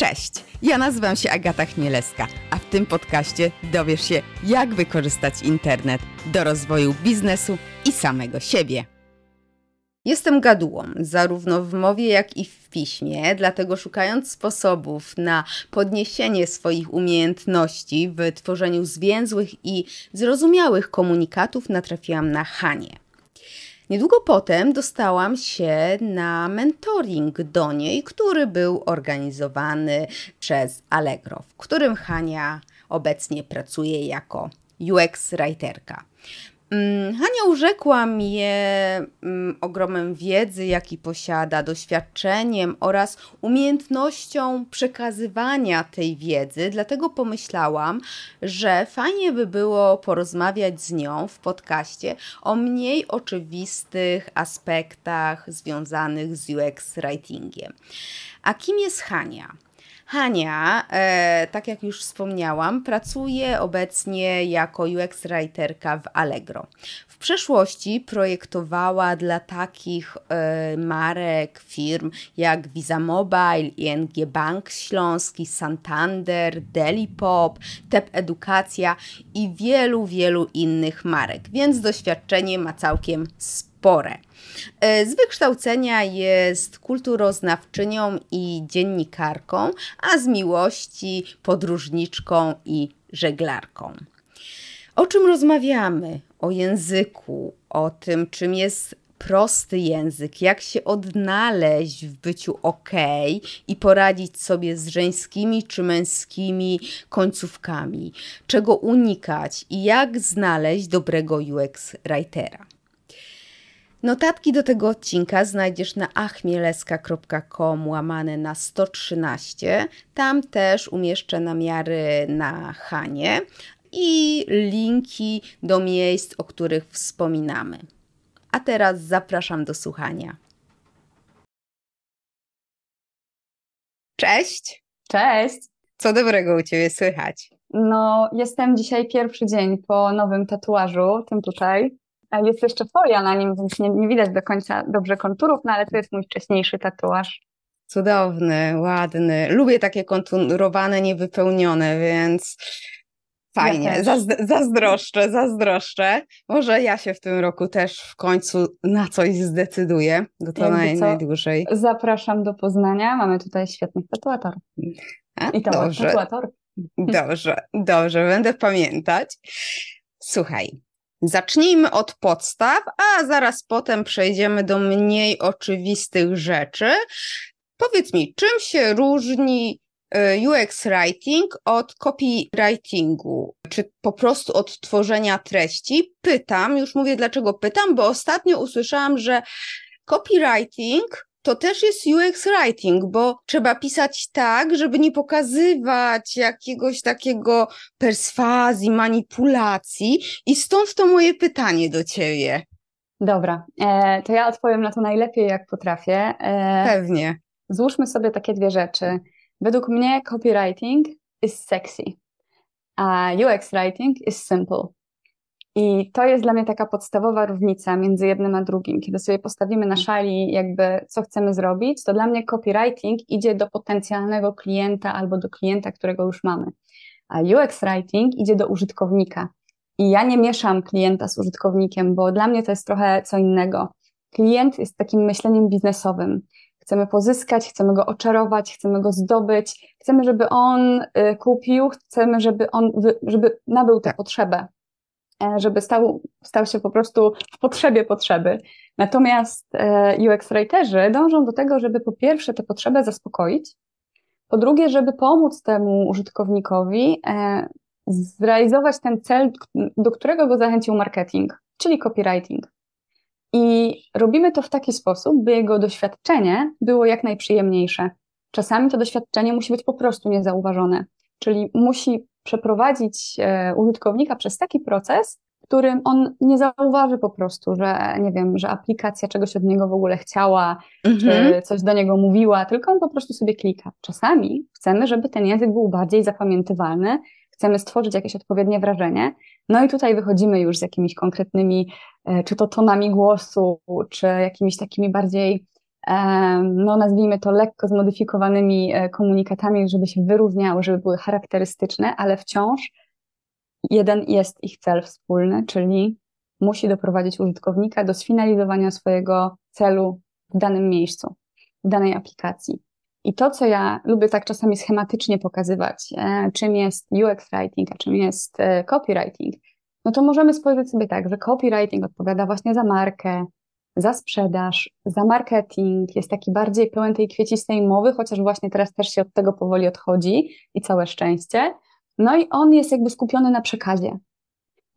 Cześć, ja nazywam się Agata Chmielewska, a w tym podcaście dowiesz się, jak wykorzystać internet do rozwoju biznesu i samego siebie. Jestem gadułą, zarówno w mowie, jak i w piśmie, dlatego szukając sposobów na podniesienie swoich umiejętności w tworzeniu zwięzłych i zrozumiałych komunikatów, natrafiłam na Hanie. Niedługo potem dostałam się na mentoring do niej, który był organizowany przez Allegro, w którym Hania obecnie pracuje jako UX writerka. Mm, Hania urzekła mnie mm, ogromem wiedzy, jaki posiada, doświadczeniem oraz umiejętnością przekazywania tej wiedzy, dlatego pomyślałam, że fajnie by było porozmawiać z nią w podcaście o mniej oczywistych aspektach związanych z UX writingiem. A kim jest Hania? Hania, e, tak jak już wspomniałam, pracuje obecnie jako UX writerka w Allegro. W przeszłości projektowała dla takich e, marek, firm jak Visa Mobile, ING Bank Śląski, Santander, Delipop, TEP Edukacja i wielu, wielu innych marek, więc doświadczenie ma całkiem spore. E, z wykształcenia jest kulturoznawczynią i dziennikarką, a z miłości podróżniczką i żeglarką. O czym rozmawiamy? O języku, o tym, czym jest prosty język, jak się odnaleźć w byciu ok i poradzić sobie z żeńskimi czy męskimi końcówkami, czego unikać i jak znaleźć dobrego UX writera. Notatki do tego odcinka znajdziesz na achmieleska.com łamane na 113. Tam też umieszczę namiary na Hanie i linki do miejsc, o których wspominamy. A teraz zapraszam do słuchania. Cześć! Cześć! Co dobrego u Ciebie słychać? No, jestem dzisiaj pierwszy dzień po nowym tatuażu, tym tutaj. Jest jeszcze folia na nim, więc nie, nie widać do końca dobrze konturów, no ale to jest mój wcześniejszy tatuaż. Cudowny, ładny. Lubię takie konturowane, niewypełnione, więc fajnie. Ja zazdroszczę, zazdroszczę. Może ja się w tym roku też w końcu na coś zdecyduję, bo to naj, najdłużej. Zapraszam do Poznania. Mamy tutaj świetnych tatuatorów. I to dobrze. tatuator. Dobrze, dobrze, będę pamiętać. Słuchaj, Zacznijmy od podstaw, a zaraz potem przejdziemy do mniej oczywistych rzeczy. Powiedz mi, czym się różni e, UX writing od copywritingu, czy po prostu od tworzenia treści? Pytam, już mówię dlaczego pytam, bo ostatnio usłyszałam, że copywriting to też jest UX writing, bo trzeba pisać tak, żeby nie pokazywać jakiegoś takiego perswazji, manipulacji i stąd to moje pytanie do ciebie. Dobra, e, to ja odpowiem na to najlepiej jak potrafię. E, Pewnie. Złóżmy sobie takie dwie rzeczy. Według mnie copywriting is sexy, a UX writing is simple. I to jest dla mnie taka podstawowa różnica między jednym a drugim. Kiedy sobie postawimy na szali, jakby co chcemy zrobić, to dla mnie copywriting idzie do potencjalnego klienta albo do klienta, którego już mamy. A UX writing idzie do użytkownika. I ja nie mieszam klienta z użytkownikiem, bo dla mnie to jest trochę co innego. Klient jest takim myśleniem biznesowym. Chcemy pozyskać, chcemy go oczarować, chcemy go zdobyć, chcemy, żeby on y, kupił, chcemy, żeby on żeby nabył tę potrzebę. E, żeby stał, stał się po prostu w potrzebie potrzeby. Natomiast e, UX writerzy dążą do tego, żeby po pierwsze tę potrzebę zaspokoić, po drugie, żeby pomóc temu użytkownikowi e, zrealizować ten cel, do którego go zachęcił marketing, czyli copywriting. I robimy to w taki sposób, by jego doświadczenie było jak najprzyjemniejsze. Czasami to doświadczenie musi być po prostu niezauważone, czyli musi przeprowadzić e, użytkownika przez taki proces, w którym on nie zauważy po prostu, że nie wiem, że aplikacja czegoś od niego w ogóle chciała, mhm. czy coś do niego mówiła, tylko on po prostu sobie klika. Czasami chcemy, żeby ten język był bardziej zapamiętywalny, chcemy stworzyć jakieś odpowiednie wrażenie. No i tutaj wychodzimy już z jakimiś konkretnymi, e, czy to tonami głosu, czy jakimiś takimi bardziej no nazwijmy to lekko zmodyfikowanymi e, komunikatami, żeby się wyróżniały, żeby były charakterystyczne, ale wciąż jeden jest ich cel wspólny, czyli musi doprowadzić użytkownika do sfinalizowania swojego celu w danym miejscu, w danej aplikacji. I to, co ja lubię tak czasami schematycznie pokazywać, e, czym jest UX writing, a czym jest e, copywriting, no to możemy spojrzeć sobie tak, że copywriting odpowiada właśnie za markę, za sprzedaż, za marketing, jest taki bardziej pełen tej kwiecistej mowy, chociaż właśnie teraz też się od tego powoli odchodzi i całe szczęście. No i on jest jakby skupiony na przekazie.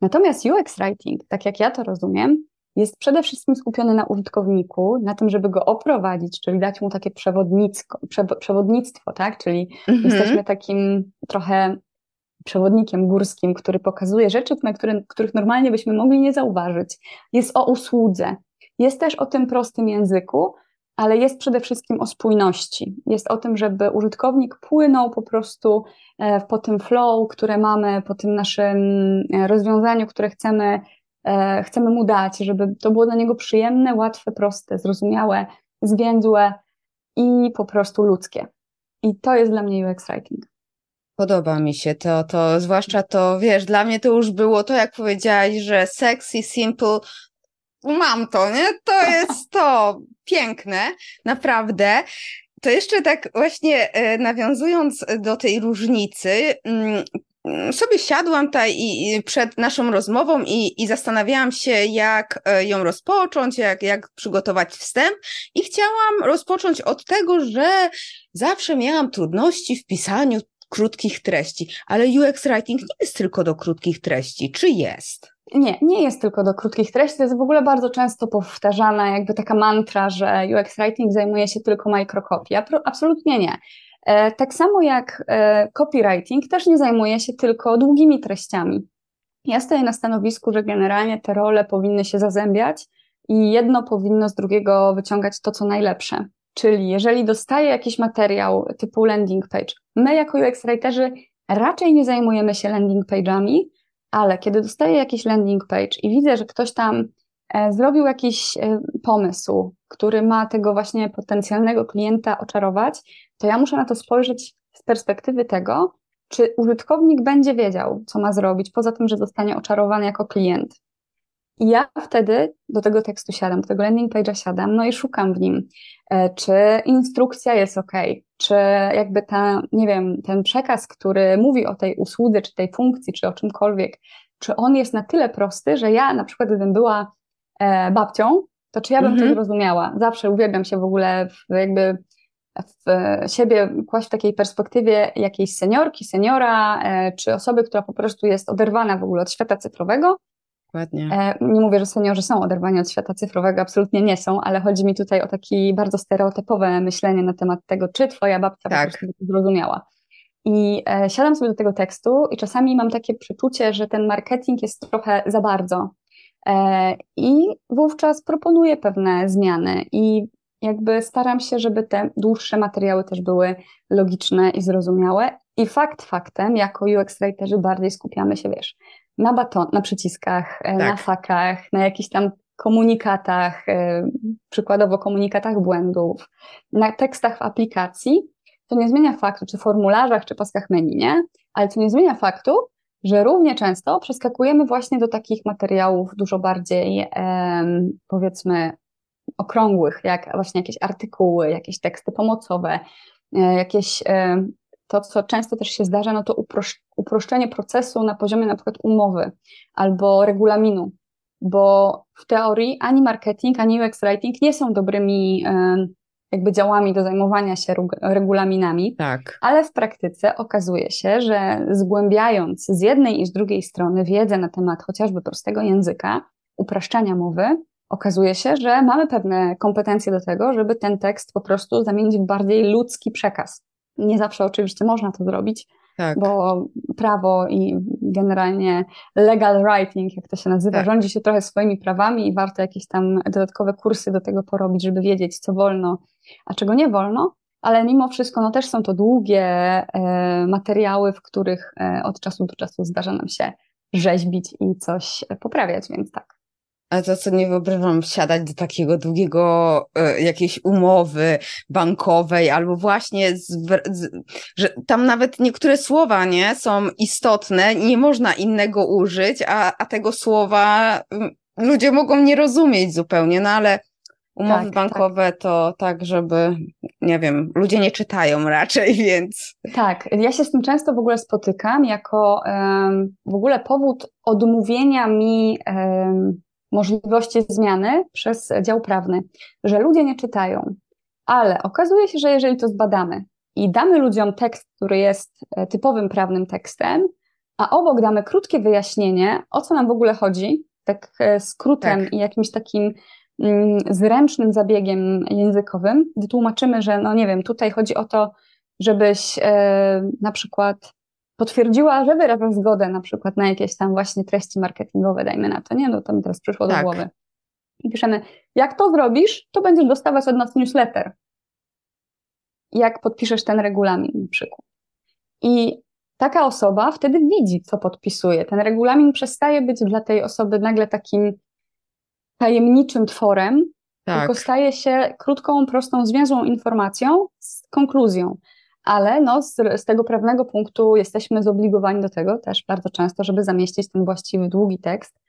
Natomiast UX writing, tak jak ja to rozumiem, jest przede wszystkim skupiony na użytkowniku, na tym, żeby go oprowadzić, czyli dać mu takie przewodnictwo, tak? Czyli mhm. jesteśmy takim trochę przewodnikiem górskim, który pokazuje rzeczy, na które, których normalnie byśmy mogli nie zauważyć. Jest o usłudze. Jest też o tym prostym języku, ale jest przede wszystkim o spójności. Jest o tym, żeby użytkownik płynął po prostu e, po tym flow, które mamy, po tym naszym e, rozwiązaniu, które chcemy, e, chcemy mu dać, żeby to było dla niego przyjemne, łatwe, proste, zrozumiałe, zwięzłe i po prostu ludzkie. I to jest dla mnie UX Writing. Podoba mi się to, to zwłaszcza to, wiesz, dla mnie to już było to, jak powiedziałaś, że sexy, simple, mam to, nie? To jest to piękne, naprawdę. To jeszcze tak właśnie e, nawiązując do tej różnicy, mm, mm, sobie siadłam tutaj i, przed naszą rozmową i, i zastanawiałam się, jak e, ją rozpocząć, jak, jak przygotować wstęp. I chciałam rozpocząć od tego, że zawsze miałam trudności w pisaniu krótkich treści, ale UX writing nie jest tylko do krótkich treści, czy jest? Nie, nie jest tylko do krótkich treści. To jest w ogóle bardzo często powtarzana jakby taka mantra, że UX writing zajmuje się tylko microcopy. Absolutnie nie. E, tak samo jak e, copywriting też nie zajmuje się tylko długimi treściami. Ja stoję na stanowisku, że generalnie te role powinny się zazębiać i jedno powinno z drugiego wyciągać to, co najlepsze. Czyli jeżeli dostaję jakiś materiał typu landing page, my jako UX writerzy raczej nie zajmujemy się landing page'ami, ale kiedy dostaję jakiś landing page i widzę, że ktoś tam e, zrobił jakiś e, pomysł, który ma tego właśnie potencjalnego klienta oczarować, to ja muszę na to spojrzeć z perspektywy tego, czy użytkownik będzie wiedział, co ma zrobić, poza tym, że zostanie oczarowany jako klient. I ja wtedy do tego tekstu siadam, do tego landing page'a siadam, no i szukam w nim, e, czy instrukcja jest ok, czy jakby ta, nie wiem, ten przekaz, który mówi o tej usłudze, czy tej funkcji, czy o czymkolwiek, czy on jest na tyle prosty, że ja na przykład gdybym była e, babcią, to czy ja bym mhm. to zrozumiała? Zawsze uwielbiam się w ogóle w, jakby w siebie kłaść w takiej perspektywie jakiejś seniorki, seniora, e, czy osoby, która po prostu jest oderwana w ogóle od świata cyfrowego Dokładnie. E, nie mówię, że seniorzy są oderwani od świata cyfrowego, absolutnie nie są, ale chodzi mi tutaj o takie bardzo stereotypowe myślenie na temat tego, czy twoja babcia tak. po zrozumiała. I e, siadam sobie do tego tekstu i czasami mam takie przeczucie, że ten marketing jest trochę za bardzo. E, I wówczas proponuję pewne zmiany i jakby staram się, żeby te dłuższe materiały też były logiczne i zrozumiałe. I fakt faktem, jako UX writerzy bardziej skupiamy się, wiesz, na baton, na przyciskach, e, tak. na fakach, na jakichś tam komunikatach, e, przykładowo komunikatach błędów, na tekstach w aplikacji, to nie zmienia faktu, czy formularzach, czy paskach menu, nie? Ale to nie zmienia faktu, że równie często przeskakujemy właśnie do takich materiałów dużo bardziej, powiedzmy, okrągłych, jak właśnie jakieś artykuły, jakieś teksty pomocowe, e, jakieś to, co często też się zdarza, no to uproszczenie procesu na poziomie na przykład umowy albo regulaminu, bo w teorii ani marketing, ani UX writing nie są dobrymi jakby działami do zajmowania się regulaminami, tak. ale w praktyce okazuje się, że zgłębiając z jednej i z drugiej strony wiedzę na temat chociażby prostego języka, upraszczania mowy, okazuje się, że mamy pewne kompetencje do tego, żeby ten tekst po prostu zamienić w bardziej ludzki przekaz. Nie zawsze oczywiście można to zrobić, tak. bo prawo i generalnie legal writing, jak to się nazywa, tak. rządzi się trochę swoimi prawami i warto jakieś tam dodatkowe kursy do tego porobić, żeby wiedzieć, co wolno, a czego nie wolno. Ale mimo wszystko, no też są to długie e, materiały, w których e, od czasu do czasu zdarza nam się rzeźbić i coś poprawiać, więc tak. A to co nie wyobrażam wsiadać do takiego długiego y, jakiejś umowy bankowej, albo właśnie, z, z, że tam nawet niektóre słowa nie są istotne, nie można innego użyć, a, a tego słowa y, ludzie mogą nie rozumieć zupełnie, no ale umowy tak, bankowe tak. to tak, żeby, nie wiem, ludzie nie czytają raczej, więc. Tak, ja się z tym często w ogóle spotykam jako um, w ogóle powód odmówienia mi. Um, możliwości zmiany przez dział prawny, że ludzie nie czytają. Ale okazuje się, że jeżeli to zbadamy i damy ludziom tekst, który jest e, typowym prawnym tekstem, a obok damy krótkie wyjaśnienie, o co nam w ogóle chodzi, tak e, skrótem tak. i jakimś takim mm, zręcznym zabiegiem językowym, wytłumaczymy, że no nie wiem, tutaj chodzi o to, żebyś e, na przykład potwierdziła, że wyraża zgodę na przykład na jakieś tam właśnie treści marketingowe, dajmy na to, nie? No to mi teraz przyszło tak. do głowy. I piszemy, jak to zrobisz, to będziesz dostawać od nas newsletter. Jak podpiszesz ten regulamin na przykład. I taka osoba wtedy widzi, co podpisuje. Ten regulamin przestaje być dla tej osoby nagle takim tajemniczym tworem, tak. tylko staje się krótką, prostą, zwięzłą informacją z konkluzją ale no, z, z, tego prawnego punktu jesteśmy zobligowani do tego też bardzo często, żeby zamieścić ten właściwy, długi tekst,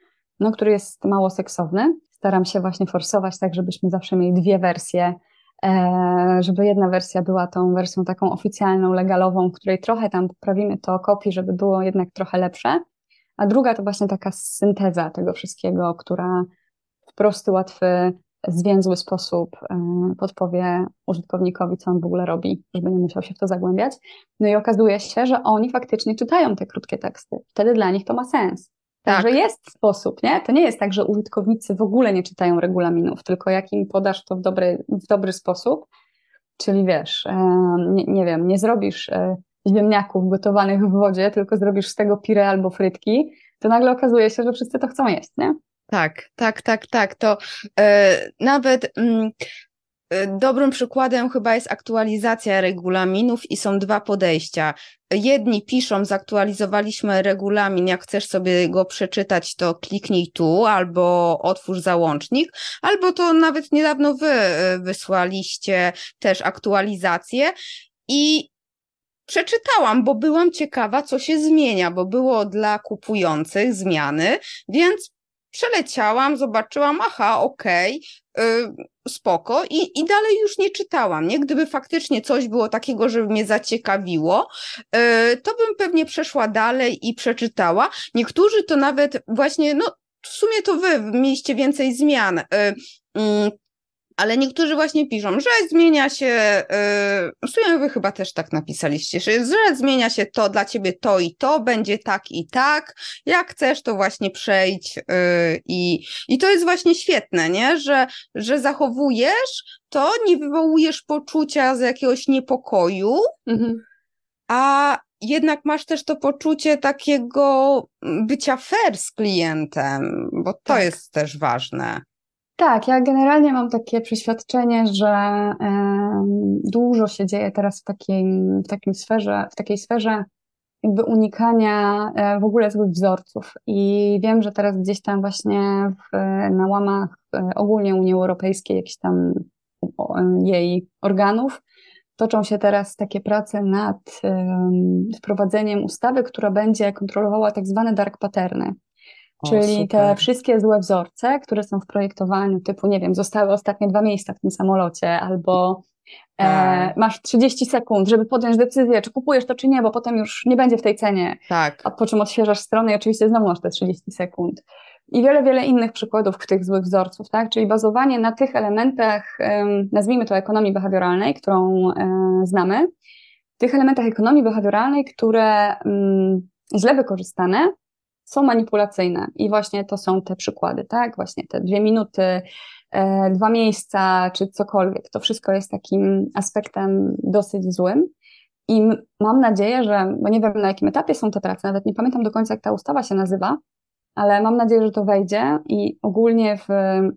no, który jest mało seksowny. Staram się właśnie forsować tak, żebyśmy zawsze mieli dwie wersje, e, żeby jedna wersja była tą wersją taką oficjalną, legalową, w której trochę tam poprawimy to kopii, żeby było jednak trochę lepsze, a druga to właśnie taka synteza tego wszystkiego, która w prosty, łatwy zwięzły sposób e, podpowie użytkownikowi, co on w ogóle robi, żeby nie musiał się w to zagłębiać. No i okazuje się, że oni faktycznie czytają te krótkie teksty. Wtedy dla nich to ma sens. Tak. Także jest sposób, nie? To nie jest tak, że użytkownicy w ogóle nie czytają regulaminów, tylko jak im podasz to w dobry, w dobry sposób, czyli wiesz, e, nie, nie wiem, nie zrobisz e, ziemniaków gotowanych w wodzie, tylko zrobisz z tego pire albo frytki, to nagle okazuje się, że wszyscy to chcą jeść, nie? Tak, tak, tak, tak. To e, nawet mm, e, dobrym przykładem chyba jest aktualizacja regulaminów i są dwa podejścia. Jedni piszą, zaktualizowaliśmy regulamin, jak chcesz sobie go przeczytać, to kliknij tu albo otwórz załącznik, albo to nawet niedawno wy e, wysłaliście też aktualizację i przeczytałam, bo byłam ciekawa, co się zmienia, bo było dla kupujących zmiany, więc przeleciałam, zobaczyłam, aha, okej, okay, spoko i, i dalej już nie czytałam, nie? Gdyby faktycznie coś było takiego, żeby mnie zaciekawiło, yy, to bym pewnie przeszła dalej i przeczytała. Niektórzy to nawet właśnie, no w sumie to wy mieliście więcej zmian. Yy, ale niektórzy właśnie piszą, że zmienia się, yy, w sumie wy chyba też tak napisaliście, że, że zmienia się to dla ciebie to i to, będzie tak i tak, jak chcesz to właśnie przejdź yy, i, i to jest właśnie świetne, nie? Że, że zachowujesz to, nie wywołujesz poczucia z jakiegoś niepokoju, mhm. a jednak masz też to poczucie takiego bycia fair z klientem, bo to tak. jest też ważne. Tak, ja generalnie mam takie przeświadczenie, że dużo się dzieje teraz w takiej, w takim sferze, w takiej sferze jakby unikania e, w ogóle złych wzorców. I wiem, że teraz gdzieś tam właśnie w, na łamach e, ogólnie Unii Europejskiej, jakichś tam jej organów, toczą się teraz takie prace nad wprowadzeniem ustawy, która będzie kontrolowała tak zwane dark patterny. Czyli te wszystkie złe wzorce, które są w projektowaniu, typu, nie wiem, zostały ostatnie dwa miejsca w tym samolocie, albo e, tak. masz 30 sekund, żeby podjąć decyzję, czy kupujesz to, czy nie, bo potem już nie będzie w tej cenie. Tak. A po czym odświeżasz stronę i oczywiście znowu masz te 30 sekund. I wiele, wiele innych przykładów tych złych wzorców, tak? Czyli bazowanie na tych elementach, nazwijmy to ekonomii behawioralnej, którą e, znamy, tych elementach ekonomii behawioralnej, które mm, źle wykorzystane są manipulacyjne i właśnie to są te przykłady, tak? Właśnie te dwie minuty, e, dwa miejsca, czy cokolwiek. To wszystko jest takim aspektem dosyć złym. I mam nadzieję, że, bo nie wiem na jakim etapie są te prace, nawet nie pamiętam do końca, jak ta ustawa się nazywa, ale mam nadzieję, że to wejdzie i ogólnie w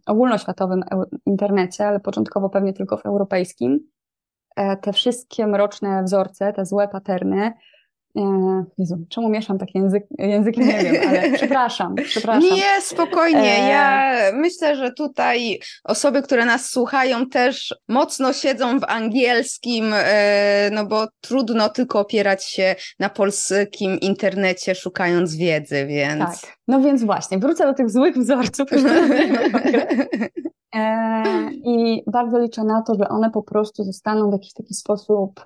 ogólnoświatowym internecie, ale początkowo pewnie tylko w europejskim, e, te wszystkie mroczne wzorce, te złe paterny E, Jezu, czemu mieszam takie język, języki, nie wiem, ale przepraszam, przepraszam. Nie, spokojnie. E, ja myślę, że tutaj osoby, które nas słuchają też mocno siedzą w angielskim, e, no bo trudno tylko opierać się na polskim internecie szukając wiedzy, więc... Tak, no więc właśnie, wrócę do tych złych wzorców. I bardzo liczę na to, że one po prostu zostaną w jakiś taki sposób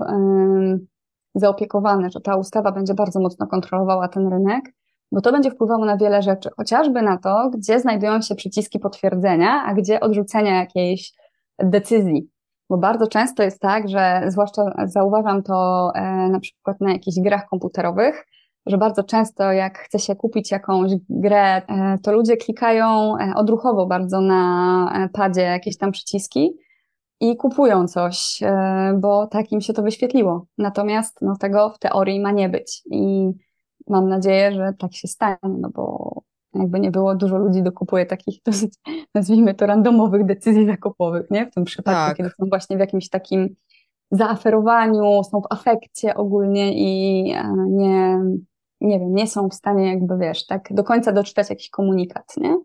zaopiekowane, że ta ustawa będzie bardzo mocno kontrolowała ten rynek, bo to będzie wpływało na wiele rzeczy, chociażby na to, gdzie znajdują się przyciski potwierdzenia, a gdzie odrzucenia jakiejś decyzji. Bo bardzo często jest tak, że zwłaszcza zauważam to e, na przykład na jakichś grach komputerowych, że bardzo często jak chce się kupić jakąś grę, e, to ludzie klikają e, odruchowo bardzo na padzie jakieś tam przyciski, i kupują coś, e, bo tak im się to wyświetliło. Natomiast no, tego w teorii ma nie być i mam nadzieję, że tak się stanie, no bo jakby nie było, dużo ludzi dokupuje takich dosyć, nazwijmy to, randomowych decyzji zakupowych, nie? W tym przypadku, tak. kiedy są właśnie w jakimś takim zaaferowaniu, są w afekcie ogólnie i e, nie, nie wiem, nie są w stanie jakby, wiesz, tak do końca doczytać jakiś komunikat, nie?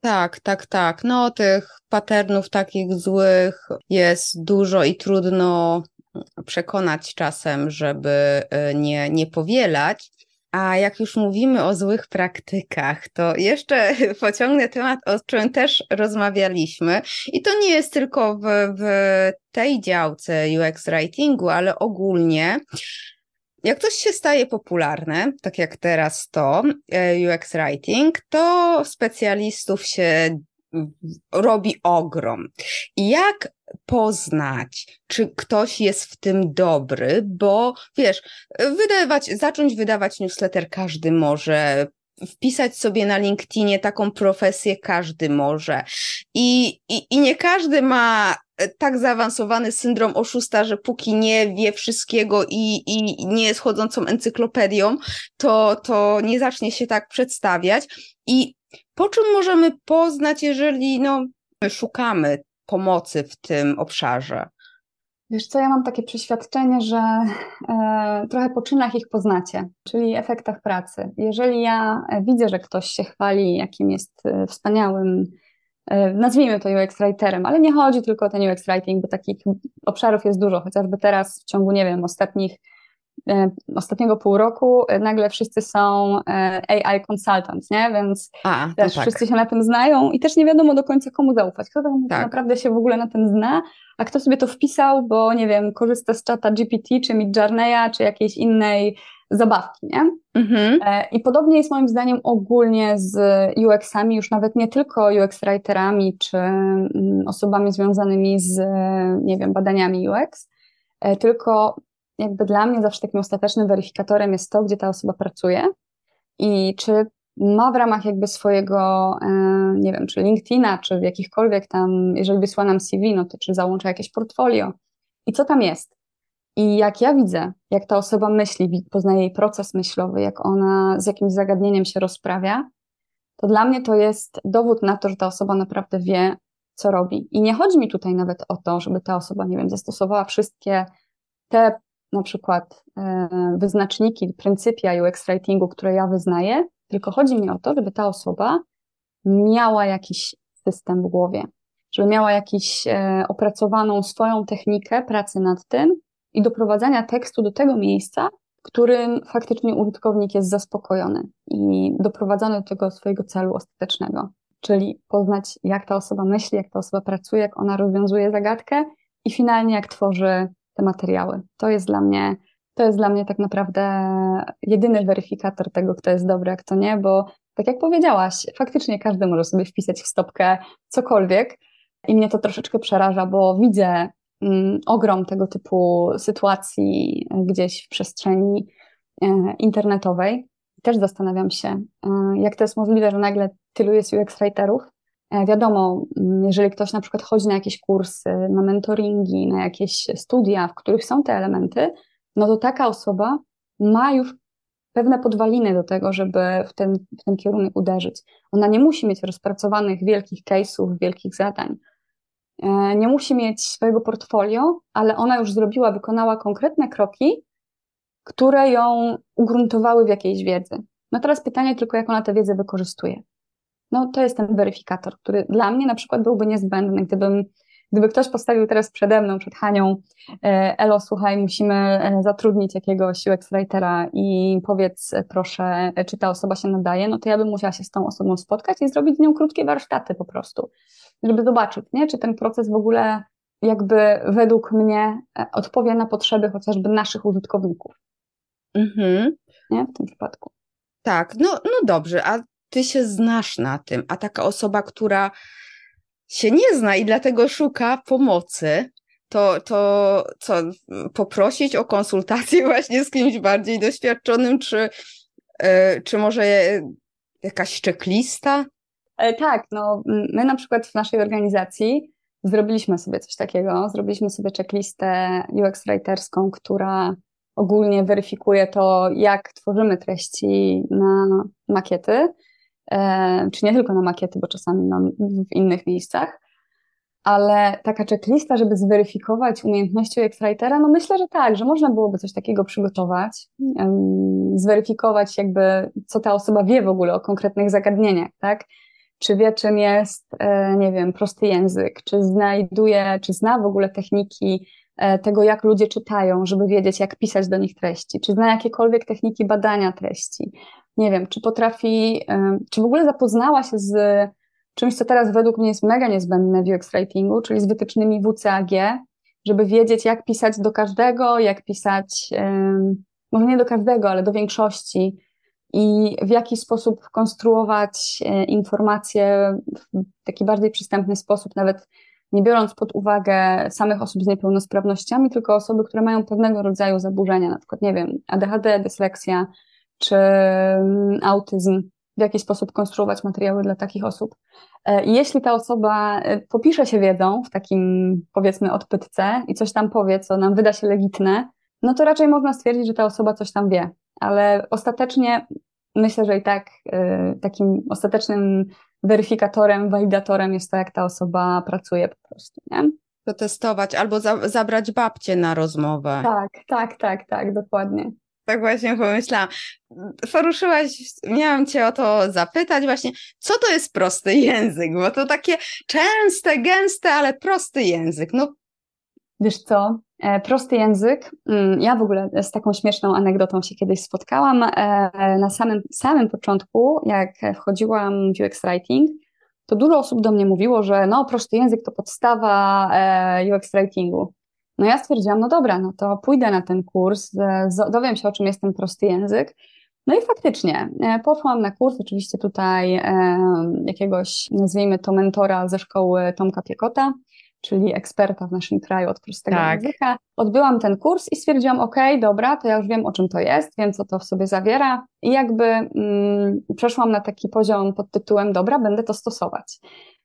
Tak, tak, tak. No, tych patternów takich złych jest dużo i trudno przekonać czasem, żeby y, nie, nie powielać. A jak już mówimy o złych praktykach, to jeszcze pociągnę temat, o czym też rozmawialiśmy. I to nie jest tylko w, w tej działce UX writingu, ale ogólnie jak coś się staje popularne, tak jak teraz to e, UX Writing, to specjalistów się robi ogrom. Jak poznać, czy ktoś jest w tym dobry, bo wiesz, wydawać, zacząć wydawać newsletter każdy może, wpisać sobie na LinkedInie taką profesję każdy może. I, i, i nie każdy ma tak zaawansowany syndrom oszusta, że póki nie wie wszystkiego i, i nie jest chodzącą encyklopedią, to, to nie zacznie się tak przedstawiać. I po czym możemy poznać, jeżeli no, szukamy pomocy w tym obszarze? Wiesz co, ja mam takie przeświadczenie, że e, trochę po czynach ich poznacie, czyli efektach pracy. Jeżeli ja widzę, że ktoś się chwali, jakim jest e, wspaniałym, e, nazwijmy to UX writerem, ale nie chodzi tylko o ten UX writing, bo takich obszarów jest dużo, chociażby teraz w ciągu, nie wiem, ostatnich E, ostatniego pół roku e, nagle wszyscy są e, AI consultant, nie? Więc A, też tak. wszyscy się na tym znają i też nie wiadomo do końca komu zaufać. Kto tam tak. naprawdę się w ogóle na tym zna, a kto sobie to wpisał, bo nie wiem, korzysta z czata GPT, czy Midjourneya, czy jakiejś innej zabawki, nie? Mhm. I podobnie jest moim zdaniem ogólnie z UX-ami, już nawet nie tylko UX-writerami, czy mm, osobami związanymi z, nie wiem, badaniami UX, tylko jakby dla mnie zawsze takim ostatecznym weryfikatorem jest to, gdzie ta osoba pracuje i czy ma w ramach jakby swojego, e, nie wiem, czy LinkedIna, czy w jakichkolwiek tam, jeżeli wysła nam CV, no to czy załącza jakieś portfolio i co tam jest. I jak ja widzę, jak ta osoba myśli, poznaję jej proces myślowy, jak ona z jakimś zagadnieniem się rozprawia, to dla mnie to jest dowód na to, że ta osoba naprawdę wie, co robi. I nie chodzi mi tutaj nawet o to, żeby ta osoba, nie wiem, zastosowała wszystkie te na przykład e, wyznaczniki, pryncypia UX writingu, które ja wyznaję, tylko chodzi mi o to, żeby ta osoba miała jakiś system w głowie, żeby miała jakiś e, opracowaną swoją technikę pracy nad tym i doprowadzania tekstu do tego miejsca, w którym faktycznie użytkownik jest zaspokojony i doprowadzony do tego swojego celu ostatecznego. Czyli poznać, jak ta osoba myśli, jak ta osoba pracuje, jak ona rozwiązuje zagadkę i finalnie jak tworzy te materiały. To jest dla mnie, to jest dla mnie tak naprawdę jedyny weryfikator tego, kto jest dobry, a kto nie, bo tak jak powiedziałaś, faktycznie każdy może sobie wpisać w stopkę cokolwiek i mnie to troszeczkę przeraża, bo widzę mm, ogrom tego typu sytuacji gdzieś w przestrzeni e, internetowej. Też zastanawiam się, e, jak to jest możliwe, że nagle tylu jest UX writerów, E, wiadomo, mm, jeżeli ktoś na przykład chodzi na jakieś kursy, na mentoringi, na jakieś studia, w których są te elementy, no to taka osoba ma już pewne podwaliny do tego, żeby w ten, w ten kierunek uderzyć. Ona nie musi mieć rozpracowanych wielkich case'ów, wielkich zadań. E, nie musi mieć swojego portfolio, ale ona już zrobiła, wykonała konkretne kroki, które ją ugruntowały w jakiejś wiedzy. No teraz pytanie tylko, jak ona tę wiedzę wykorzystuje. No to jest ten weryfikator, który dla mnie na przykład byłby niezbędny, gdybym Gdyby ktoś postawił teraz przede mną, przed Hanią, e, Elo, słuchaj, musimy e, zatrudnić jakiegoś UX writera i powiedz proszę, czy ta osoba się nadaje, no to ja bym musiała się z tą osobą spotkać i zrobić z nią krótkie warsztaty po prostu, żeby zobaczyć, nie, czy ten proces w ogóle jakby według mnie e, odpowie na potrzeby chociażby naszych użytkowników. Mhm. Nie, w tym przypadku. Tak, no, no dobrze, a ty się znasz na tym, a taka osoba, która się nie zna i dlatego szuka pomocy, to, to co, poprosić o konsultację właśnie z kimś bardziej doświadczonym, czy, yy, czy może jakaś checklista? E, tak, no my na przykład w naszej organizacji zrobiliśmy sobie coś takiego, zrobiliśmy sobie checklistę UX writerską, która ogólnie weryfikuje to, jak tworzymy treści na makiety, E, czy nie tylko na makiety, bo czasami w innych miejscach, ale taka checklista, żeby zweryfikować umiejętności UX-writera, no myślę, że tak, że można byłoby coś takiego przygotować, zweryfikować jakby, co ta osoba wie w ogóle o konkretnych zagadnieniach, tak? Czy wie, czym jest, e, nie wiem, prosty język, czy znajduje, czy zna w ogóle techniki e, tego, jak ludzie czytają, żeby wiedzieć, jak pisać do nich treści, czy zna jakiekolwiek techniki badania treści, nie wiem, czy potrafi, czy w ogóle zapoznała się z czymś, co teraz według mnie jest mega niezbędne w UX writingu, czyli z wytycznymi WCAG, żeby wiedzieć, jak pisać do każdego, jak pisać, może nie do każdego, ale do większości i w jaki sposób konstruować e, informacje w taki bardziej przystępny sposób, nawet nie biorąc pod uwagę samych osób z niepełnosprawnościami, tylko osoby, które mają pewnego rodzaju zaburzenia, na przykład, nie wiem, ADHD, dysleksja, czy mm, autyzm, w jaki sposób konstruować materiały dla takich osób. E, jeśli ta osoba e, popisze się wiedzą w takim, powiedzmy, odpytce i coś tam powie, co nam wyda się legitne, no to raczej można stwierdzić, że ta osoba coś tam wie. Ale ostatecznie myślę, że i tak e, takim ostatecznym weryfikatorem, walidatorem jest to, jak ta osoba pracuje po prostu, nie? To testować albo za, zabrać babcię na rozmowę. Tak, tak, tak, tak, dokładnie tak właśnie pomyślałam. Poruszyłaś, miałam cię o to zapytać właśnie, co to jest prosty język, bo to takie częste, gęste, ale prosty język. No. Wiesz co, e, prosty język, mm, ja w ogóle z taką śmieszną anegdotą się kiedyś spotkałam. E, na samym, samym początku, jak wchodziłam w UX Writing, to dużo osób do mnie mówiło, że no prosty język to podstawa e, UX Writingu. No ja stwierdziłam, no dobra, no to pójdę na ten kurs, dowiem się o czym jest ten prosty język. No i faktycznie, e, poszłam na kurs, oczywiście tutaj e, jakiegoś, nazwijmy to mentora ze szkoły Tomka Piekota, czyli eksperta w naszym kraju od prostego tak. języka. Odbyłam ten kurs i stwierdziłam, ok, dobra, to ja już wiem o czym to jest, wiem co to w sobie zawiera i jakby mm, przeszłam na taki poziom pod tytułem, dobra, będę to stosować.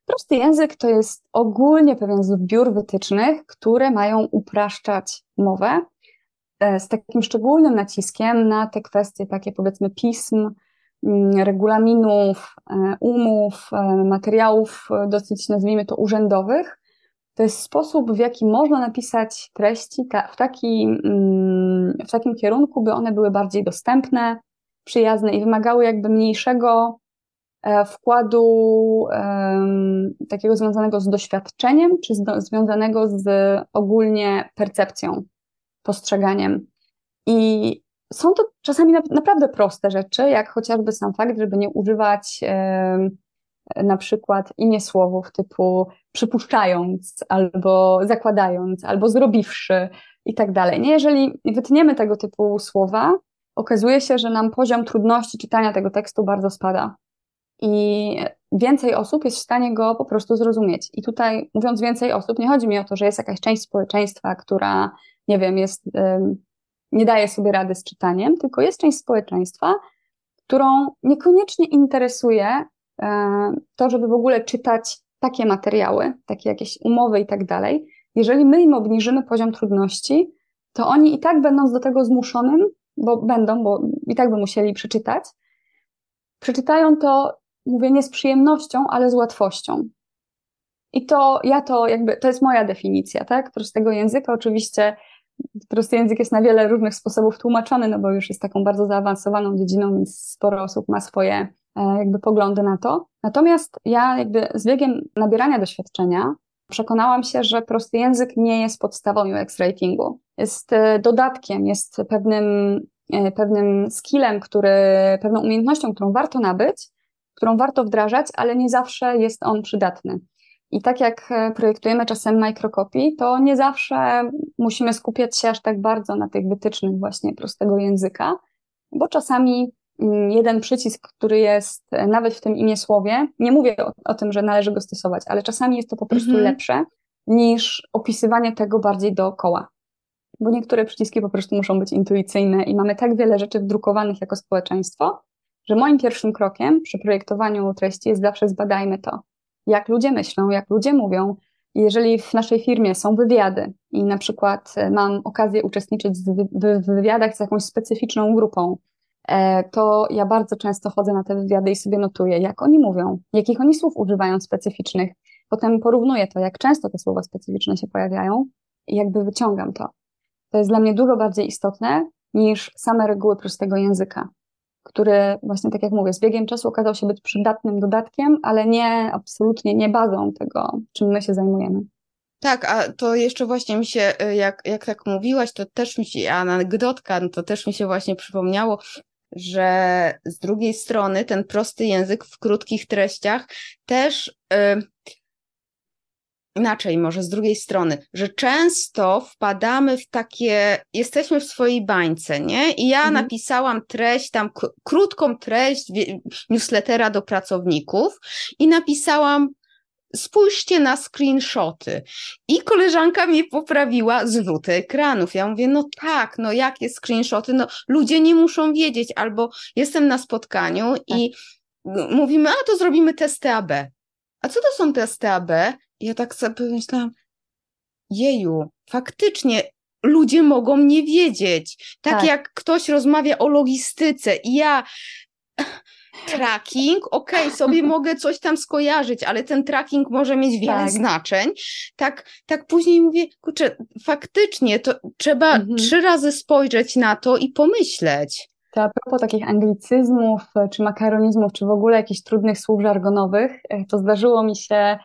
Prosty język to jest ogólnie pewien zbiór wytycznych, które mają upraszczać mowę e, z takim szczególnym naciskiem na te kwestie takie powiedzmy pism, mm, regulaminów, e, umów, e, materiałów dosyć nazwijmy to urzędowych. To jest sposób, w jaki można napisać treści w, taki, mm, w takim kierunku, by one były bardziej dostępne, przyjazne i wymagały jakby mniejszego wkładu um, takiego związanego z doświadczeniem, czy związanego z ogólnie percepcją, postrzeganiem. I są to czasami na, naprawdę proste rzeczy, jak chociażby sam fakt, żeby nie używać na przykład imię słowów typu przypuszczając, albo zakładając, albo zrobiwszy i tak dalej. Nie, jeżeli wytniemy tego typu słowa, okazuje się, że nam poziom trudności czytania tego tekstu bardzo spada i więcej osób jest w stanie go po prostu zrozumieć. I tutaj, mówiąc więcej osób, nie chodzi mi o to, że jest jakaś część społeczeństwa, która, nie wiem, jest, nie daje sobie rady z czytaniem, tylko jest część społeczeństwa, którą niekoniecznie interesuje to, żeby w ogóle czytać takie materiały, takie jakieś umowy i tak dalej. Jeżeli my im obniżymy poziom trudności, to oni i tak będąc do tego zmuszonym, bo będą, bo i tak by musieli przeczytać, przeczytają to mówię nie z przyjemnością, ale z łatwością. I to ja to jakby, to jest moja definicja, tak? Prostego języka. Oczywiście prosty język jest na wiele różnych sposobów tłumaczony, no bo już jest taką bardzo zaawansowaną dziedziną, więc sporo osób ma swoje e, jakby poglądy na to. Natomiast ja jakby z biegiem nabierania doświadczenia przekonałam się, że prosty język nie jest podstawą UX ratingu. Jest e, dodatkiem, jest pewnym, e, pewnym skillem, który, pewną umiejętnością, którą warto nabyć, którą warto wdrażać, ale nie zawsze jest on przydatny. I tak jak e, projektujemy czasem microcopy, to nie zawsze musimy skupiać się aż tak bardzo na tych wytycznych właśnie prostego języka, bo czasami mm, jeden przycisk, który jest e, nawet w tym imię słowie, nie mówię o, o tym, że należy go stosować, ale czasami jest to po prostu mhm. lepsze niż opisywanie tego bardziej dookoła. Bo niektóre przyciski po prostu muszą być intuicyjne i mamy tak wiele rzeczy wdrukowanych jako społeczeństwo, że moim pierwszym krokiem przy projektowaniu treści jest zawsze zbadajmy to jak ludzie myślą, jak ludzie mówią. Jeżeli w naszej firmie są wywiady i na przykład e, mam okazję uczestniczyć w wywiadach z jakąś specyficzną grupą, e, to ja bardzo często chodzę na te wywiady i sobie notuję, jak oni mówią, jakich oni słów używają specyficznych. Potem porównuję to, jak często te słowa specyficzne się pojawiają i jakby wyciągam to. To jest dla mnie dużo bardziej istotne niż same reguły prostego języka który właśnie tak jak mówię, z biegiem czasu okazał się być przydatnym dodatkiem, ale nie absolutnie nie bazą tego, czym my się zajmujemy. Tak, a to jeszcze właśnie mi się, y, jak, jak tak mówiłaś, to też mi się, anegdotka, no to też mi się właśnie przypomniało, że z drugiej strony ten prosty język w krótkich treściach też y, inaczej, może z drugiej strony, że często wpadamy w takie, jesteśmy w swojej bańce, nie? I ja mhm. napisałam treść, tam krótką treść newslettera do pracowników i napisałam spójrzcie na screenshoty. I koleżanka mnie poprawiła zwroty ekranów. Ja mówię, no tak, no jakie screenshoty? No ludzie nie muszą wiedzieć, albo jestem na spotkaniu tak. i mówimy, a to zrobimy testy AB. A co to są testy AB? Ja tak sobie pomyślałam, jeju, faktycznie ludzie mogą nie wiedzieć. Tak, tak. jak ktoś rozmawia o logistyce i ja tracking, okej, okay, sobie mogę coś tam skojarzyć, ale ten tracking może mieć wiele tak. znaczeń. Tak, tak później mówię, kurczę, faktycznie to trzeba mhm. trzy razy spojrzeć na to i pomyśleć. To a propos takich anglicyzmów, czy makaronizmów, czy w ogóle jakichś trudnych słów żargonowych, e, to zdarzyło mi się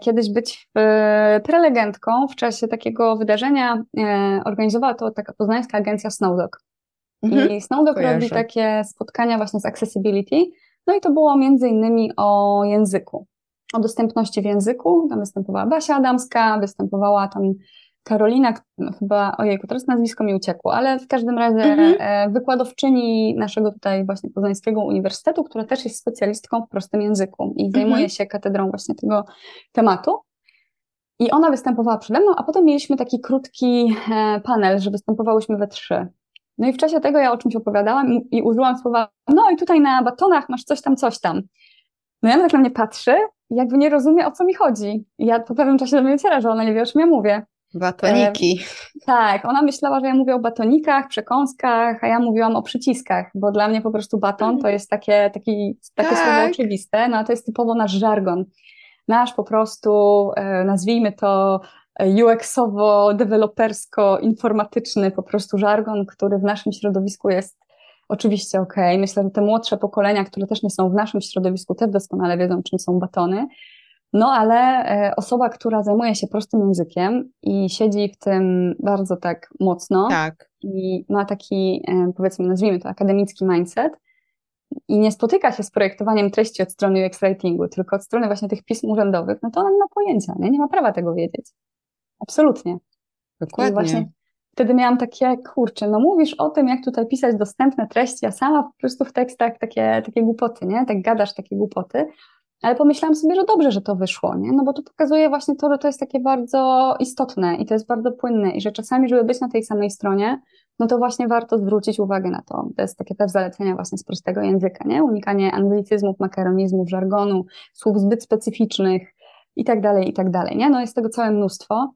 kiedyś być e, prelegentką w czasie takiego wydarzenia. E, organizowała to taka poznańska agencja Snowdog. Mhm, I Snowdog kojarzę. robi takie spotkania właśnie z accessibility. No i to było między innymi o języku, o dostępności w języku. Tam występowała Basia Adamska, występowała tam Karolina, no chyba, ojejku, teraz nazwisko mi uciekło, ale w każdym razie mhm. E, wykładowczyni naszego tutaj właśnie Poznańskiego Uniwersytetu, która też jest specjalistką w prostym języku i zajmuje mhm. się katedrą właśnie tego tematu. I ona występowała przede mną, a potem mieliśmy taki krótki e, panel, że występowałyśmy we trzy. No i w czasie tego ja o czymś opowiadałam i, i użyłam słowa, no i tutaj na batonach masz coś tam, coś tam. No i ona tak na mnie patrzy jakby nie rozumie, o co mi chodzi. I ja po pewnym czasie do mnie dociera, że ona nie wie, o czym ja mówię. Batoniki. E, tak, ona myślała, że ja mówię o batonikach, przekąskach, a ja mówiłam o przyciskach, bo dla mnie po prostu baton to jest takie, taki, takie tak. słowo oczywiste, no a to jest typowo nasz żargon. Nasz po prostu, e, nazwijmy to UX-owo, dewelopersko, informatyczny po prostu żargon, który w naszym środowisku jest oczywiście ok. Myślę, że te młodsze pokolenia, które też nie są w naszym środowisku, też doskonale wiedzą, czym są batony. No ale e, osoba, która zajmuje się prostym językiem i siedzi w tym bardzo tak mocno tak. i ma taki, e, powiedzmy, nazwijmy to akademicki mindset i nie spotyka się z projektowaniem treści od strony UX writingu, tylko od strony właśnie tych pism urzędowych, no to ona nie ma pojęcia, nie, nie ma prawa tego wiedzieć. Absolutnie. Dokładnie. I właśnie wtedy miałam takie, kurczę, no mówisz o tym, jak tutaj pisać dostępne treści, a sama po prostu w tekstach takie, takie głupoty, nie? Tak gadasz takie głupoty. Ale pomyślałam sobie, że dobrze, że to wyszło, nie? No bo to pokazuje właśnie to, że to jest takie bardzo istotne i to jest bardzo płynne i że czasami, żeby być na tej samej stronie, no to właśnie warto zwrócić uwagę na to. To jest takie też zalecenia właśnie z prostego języka, nie? Unikanie anglicyzmów, makaronizmów, żargonu, słów zbyt specyficznych i tak dalej, i tak dalej, nie? No jest tego całe mnóstwo.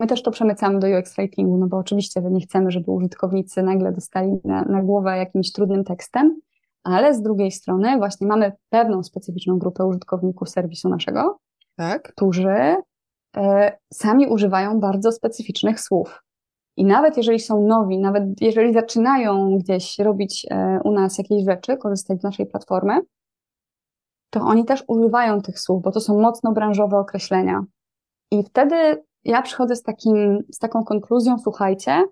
My też to przemycamy do UX writingu, no bo oczywiście nie chcemy, żeby użytkownicy nagle dostali na, na głowę jakimś trudnym tekstem, ale z drugiej strony właśnie mamy pewną specyficzną grupę użytkowników serwisu naszego, tak? którzy e, sami używają bardzo specyficznych słów. I nawet jeżeli są nowi, nawet jeżeli zaczynają gdzieś robić e, u nas jakieś rzeczy, korzystać z naszej platformy, to oni też używają tych słów, bo to są mocno branżowe określenia. I wtedy ja przychodzę z, takim, z taką konkluzją, słuchajcie,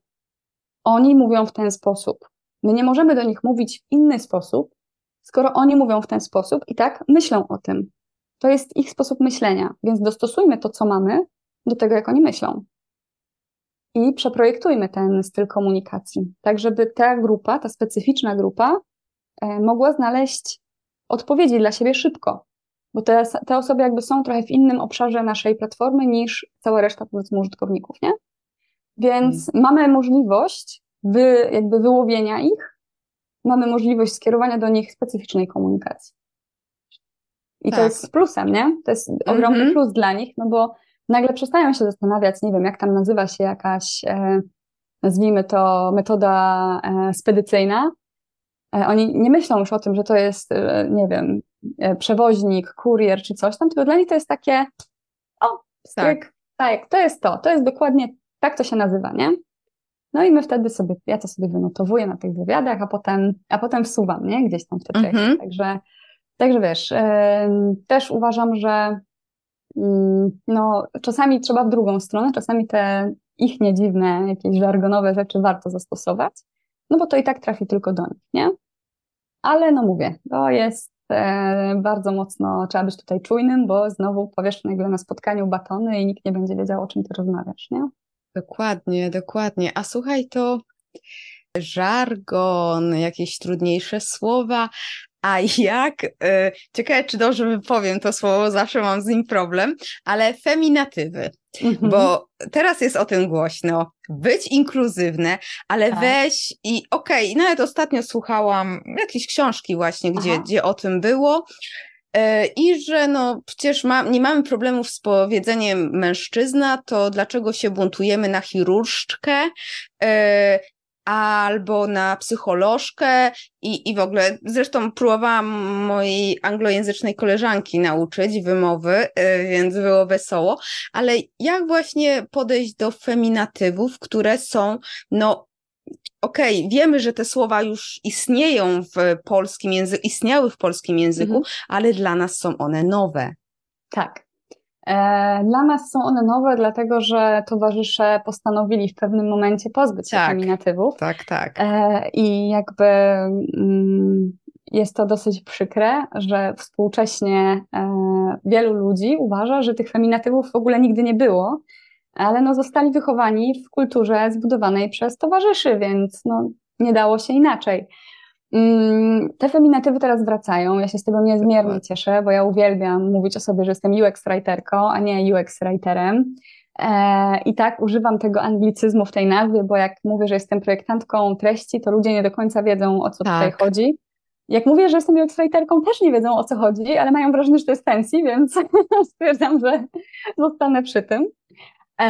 oni mówią w ten sposób. My nie możemy do nich mówić w inny sposób, skoro oni mówią w ten sposób i tak myślą o tym. To jest ich sposób myślenia, więc dostosujmy to, co mamy, do tego, jak oni myślą. I przeprojektujmy ten styl komunikacji, tak żeby ta grupa, ta specyficzna grupa, e, mogła znaleźć odpowiedzi dla siebie szybko. Bo te, te osoby jakby są trochę w innym obszarze naszej platformy niż cała reszta, powiedzmy, użytkowników, nie? Więc hmm. mamy możliwość wy, jakby wyłowienia ich, mamy możliwość skierowania do nich specyficznej komunikacji. I tak. to jest plusem, nie? To jest ogromny mm -hmm. plus dla nich, no bo nagle przestają się zastanawiać, nie wiem, jak tam nazywa się jakaś, e, nazwijmy to, metoda e, spedycyjna. E, oni nie myślą już o tym, że to jest, e, nie wiem, e, przewoźnik, kurier czy coś tam, tylko dla nich to jest takie, o, tak. tak, to jest to, to jest dokładnie, tak to się nazywa, nie? No i my wtedy sobie, ja to sobie wynotowuję na tych wywiadach, a potem, a potem wsuwam, nie? Gdzieś tam w te treści. Mhm. Także, także wiesz, yy, też uważam, że yy, no, czasami trzeba w drugą stronę, czasami te ich niedziwne, jakieś żargonowe rzeczy warto zastosować, no bo to i tak trafi tylko do nich, nie? Ale no mówię, to jest e, bardzo mocno, trzeba być tutaj czujnym, bo znowu powiesz nagle na spotkaniu batony i nikt nie będzie wiedział, o czym ty rozmawiasz, nie? Dokładnie, dokładnie. A słuchaj, to żargon, jakieś trudniejsze słowa, a jak, e, ciekawe czy dobrze wypowiem to słowo, zawsze mam z nim problem, ale feminatywy, mhm. bo teraz jest o tym głośno, być inkluzywne, ale tak. weź i okej, okay, nawet ostatnio słuchałam jakieś książki właśnie, gdzie, gdzie o tym było, I że no przecież ma, nie mamy problemów z powiedzeniem mężczyzna, to dlaczego się buntujemy na chirurżkę e, albo na psycholożkę? I, i w ogóle, zresztą próbowałam mojej anglojęzycznej koleżanki nauczyć wymowy, e, więc było wesoło, ale jak właśnie podejść do feminatywów, które są no okej, okay, wiemy, że te słowa już istnieją w polskim języku, istniały w polskim języku, mhm. ale dla nas są one nowe. Tak. E, dla nas są one nowe, dlatego że towarzysze postanowili w pewnym momencie pozbyć się tak, feminatywów. Tak, tak. E, I jakby mm, jest to dosyć przykre, że współcześnie e, wielu ludzi uważa, że tych feminatywów w ogóle nigdy nie było ale no zostali wychowani w kulturze zbudowanej przez towarzyszy, więc no nie dało się inaczej. Mm, te feminatywy teraz wracają. Ja się z tego niezmiernie cieszę, bo ja uwielbiam mówić o sobie, że jestem UX writerką, a nie UX writerem. E, I tak używam tego anglicyzmu w tej nazwie, bo jak mówię, że jestem projektantką treści, to ludzie nie do końca wiedzą, o co tak. tutaj chodzi. Jak mówię, że jestem UX writerką, też nie wiedzą, o co chodzi, ale mają wrażenie, że to jest fancy, więc stwierdzam, że zostanę przy tym. E,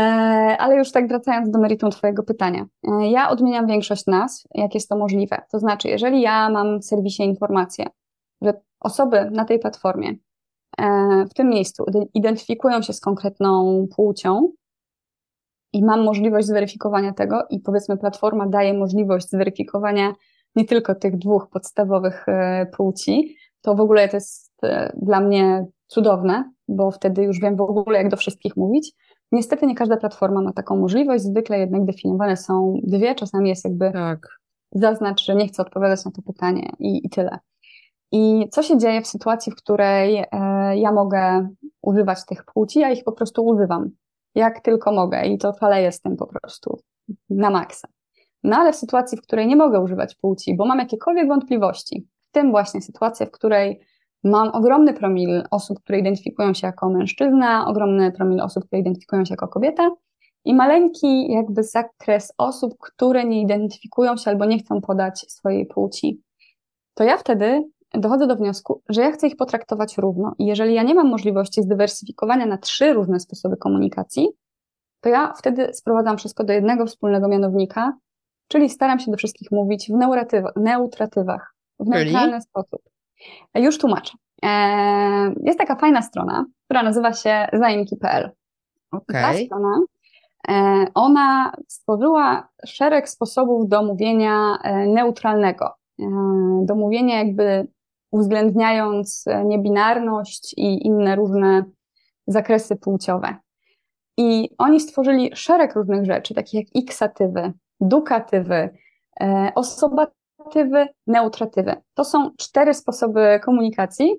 ale już tak wracając do meritum Twojego pytania. E, ja odmieniam większość nazw, jak jest to możliwe. To znaczy, jeżeli ja mam w serwisie informację, że osoby na tej platformie e, w tym miejscu identyfikują się z konkretną płcią i mam możliwość zweryfikowania tego i powiedzmy platforma daje możliwość zweryfikowania nie tylko tych dwóch podstawowych płci, to w ogóle to jest dla mnie cudowne, bo wtedy już wiem w ogóle, jak do wszystkich mówić. Niestety nie każda platforma ma taką możliwość, zwykle jednak definiowane są dwie, czasami jest jakby tak. zaznacz, że nie chcę odpowiadać na to pytanie i, i tyle. I co się dzieje w sytuacji, w której e, ja mogę używać tych płci, ja ich po prostu używam, jak tylko mogę i to faleję z tym po prostu na maksa. No ale w sytuacji, w której nie mogę używać płci, bo mam jakiekolwiek wątpliwości, w tym właśnie sytuacja, w której Mam ogromny promil osób, które identyfikują się jako mężczyzna, ogromny promil osób, które identyfikują się jako kobieta i maleńki jakby zakres osób, które nie identyfikują się albo nie chcą podać swojej płci. To ja wtedy dochodzę do wniosku, że ja chcę ich potraktować równo. I jeżeli ja nie mam możliwości zdywersyfikowania na trzy różne sposoby komunikacji, to ja wtedy sprowadzam wszystko do jednego wspólnego mianownika, czyli staram się do wszystkich mówić w neutratywach, w neutralny sposób. Już tłumaczę. E, jest taka fajna strona, która nazywa się zaimki.pl. Okay. Ta strona E, ona stworzyła szereg sposobów do mówienia e, neutralnego, do mówienia jakby uwzględniając niebinarność i inne różne zakresy płciowe. I oni stworzyli szereg różnych rzeczy, takich jak iksatywy, dukatywy, osobatywy, neutratywy. To są cztery sposoby komunikacji,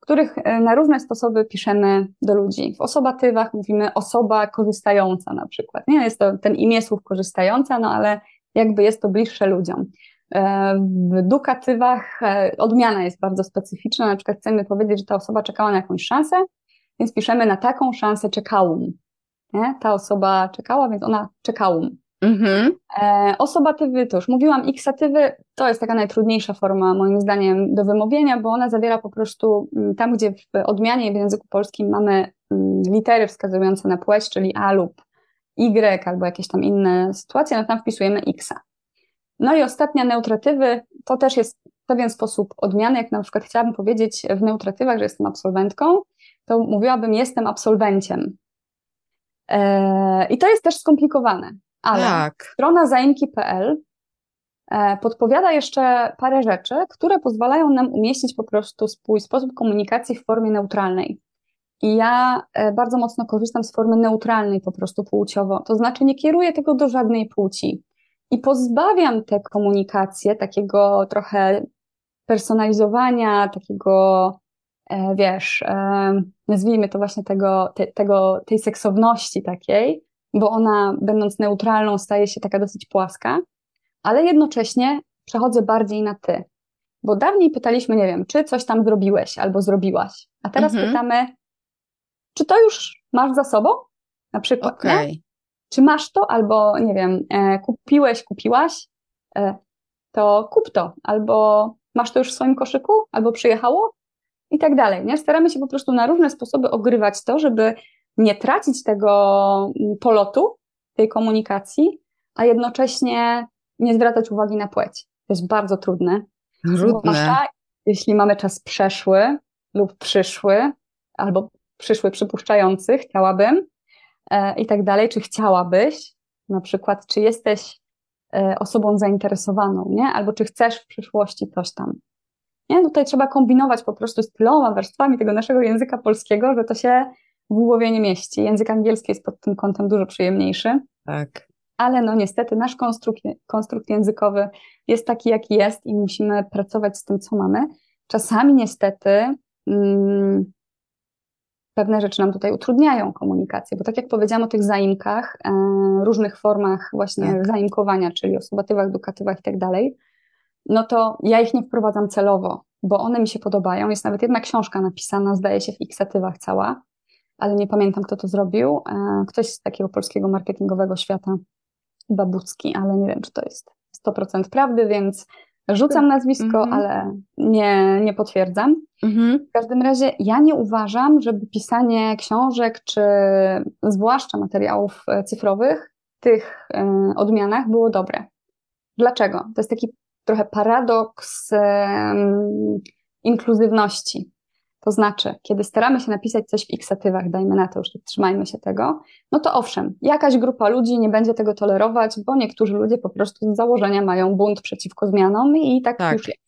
których e, na różne sposoby piszemy do ludzi. W osobatywach mówimy osoba korzystająca na przykład. Nie jest to ten imię słów korzystająca, no ale jakby jest to bliższe ludziom. E, w dukatywach e, odmiana jest bardzo specyficzna, na przykład chcemy powiedzieć, że ta osoba czekała na jakąś szansę, więc piszemy na taką szansę czekałum. Nie? Ta osoba czekała, więc ona czekałum. Mhm. E, osobatywy już mówiłam, iksatywy to jest taka najtrudniejsza forma moim zdaniem do wymówienia, bo ona zawiera po prostu mm, tam, gdzie w odmianie w języku polskim mamy mm, litery wskazujące na płeć, czyli A lub Y albo jakieś tam inne sytuacje, no tam wpisujemy X. No i ostatnia neutratywy to też jest pewien sposób odmiany, jak na przykład chciałabym powiedzieć w neutratywach, że jestem absolwentką, to mówiłabym jestem absolwenciem. E, I to jest też skomplikowane, ale tak. strona zaimki.pl e, podpowiada jeszcze parę rzeczy, które pozwalają nam umieścić po prostu swój sposób komunikacji w formie neutralnej. I ja e, bardzo mocno korzystam z formy neutralnej po prostu płciowo, to znaczy nie kieruję tego do żadnej płci. I pozbawiam tę komunikację takiego trochę personalizowania, takiego, e, wiesz, nazwijmy to właśnie tego, te, tego, tej seksowności takiej, bo ona, będąc neutralną, staje się taka dosyć płaska, ale jednocześnie przechodzę bardziej na ty. Bo dawniej pytaliśmy, nie wiem, czy coś tam zrobiłeś albo zrobiłaś, a teraz mhm. pytamy, czy to już masz za sobą? Na przykład, okay. nie? Czy masz to, albo nie wiem, e, kupiłeś, kupiłaś, e, to kup to, albo masz to już w swoim koszyku, albo przyjechało i tak dalej, nie? Staramy się po prostu na różne sposoby ogrywać to, żeby nie tracić tego mm, polotu, tej komunikacji, a jednocześnie nie zwracać uwagi na płeć. To jest bardzo trudne. Trudne. Zwłaszcza jeśli mamy czas przeszły lub przyszły, albo przyszły przypuszczający, chciałabym e, i tak dalej, czy chciałabyś, na przykład, czy jesteś e, osobą zainteresowaną, nie? Albo czy chcesz w przyszłości coś tam. Nie? Tutaj trzeba kombinować po prostu z tyloma warstwami tego naszego języka polskiego, że to się w głowie nie mieści. Język angielski jest pod tym kątem dużo przyjemniejszy. Tak. Ale no niestety nasz konstrukt, konstrukt językowy jest taki, jaki jest i musimy pracować z tym, co mamy. Czasami niestety mm, pewne rzeczy nam tutaj utrudniają komunikację, bo tak jak powiedziałam o tych zaimkach, e, różnych formach właśnie tak. zaimkowania, czyli osobatywach, dukatywach i tak dalej, no to ja ich nie wprowadzam celowo, bo one mi się podobają. Jest nawet jedna książka napisana, zdaje się, w iksatywach cała, ale nie pamiętam, kto to zrobił. E, ktoś z takiego polskiego marketingowego świata, Babucki, ale nie wiem, czy to jest 100% prawdy, więc rzucam nazwisko, mm -hmm. ale nie, nie potwierdzam. -hmm. W każdym razie ja nie uważam, żeby pisanie książek, czy zwłaszcza materiałów e, cyfrowych tych y, odmianach było dobre. Dlaczego? To jest taki trochę paradoks inkluzywności. To znaczy, kiedy staramy się napisać coś w iksetywach, dajmy na to, już trzymajmy się tego, no to owszem, jakaś grupa ludzi nie będzie tego tolerować, bo niektórzy ludzie po prostu z założenia mają bunt przeciwko zmianom i tak, tak. już jest.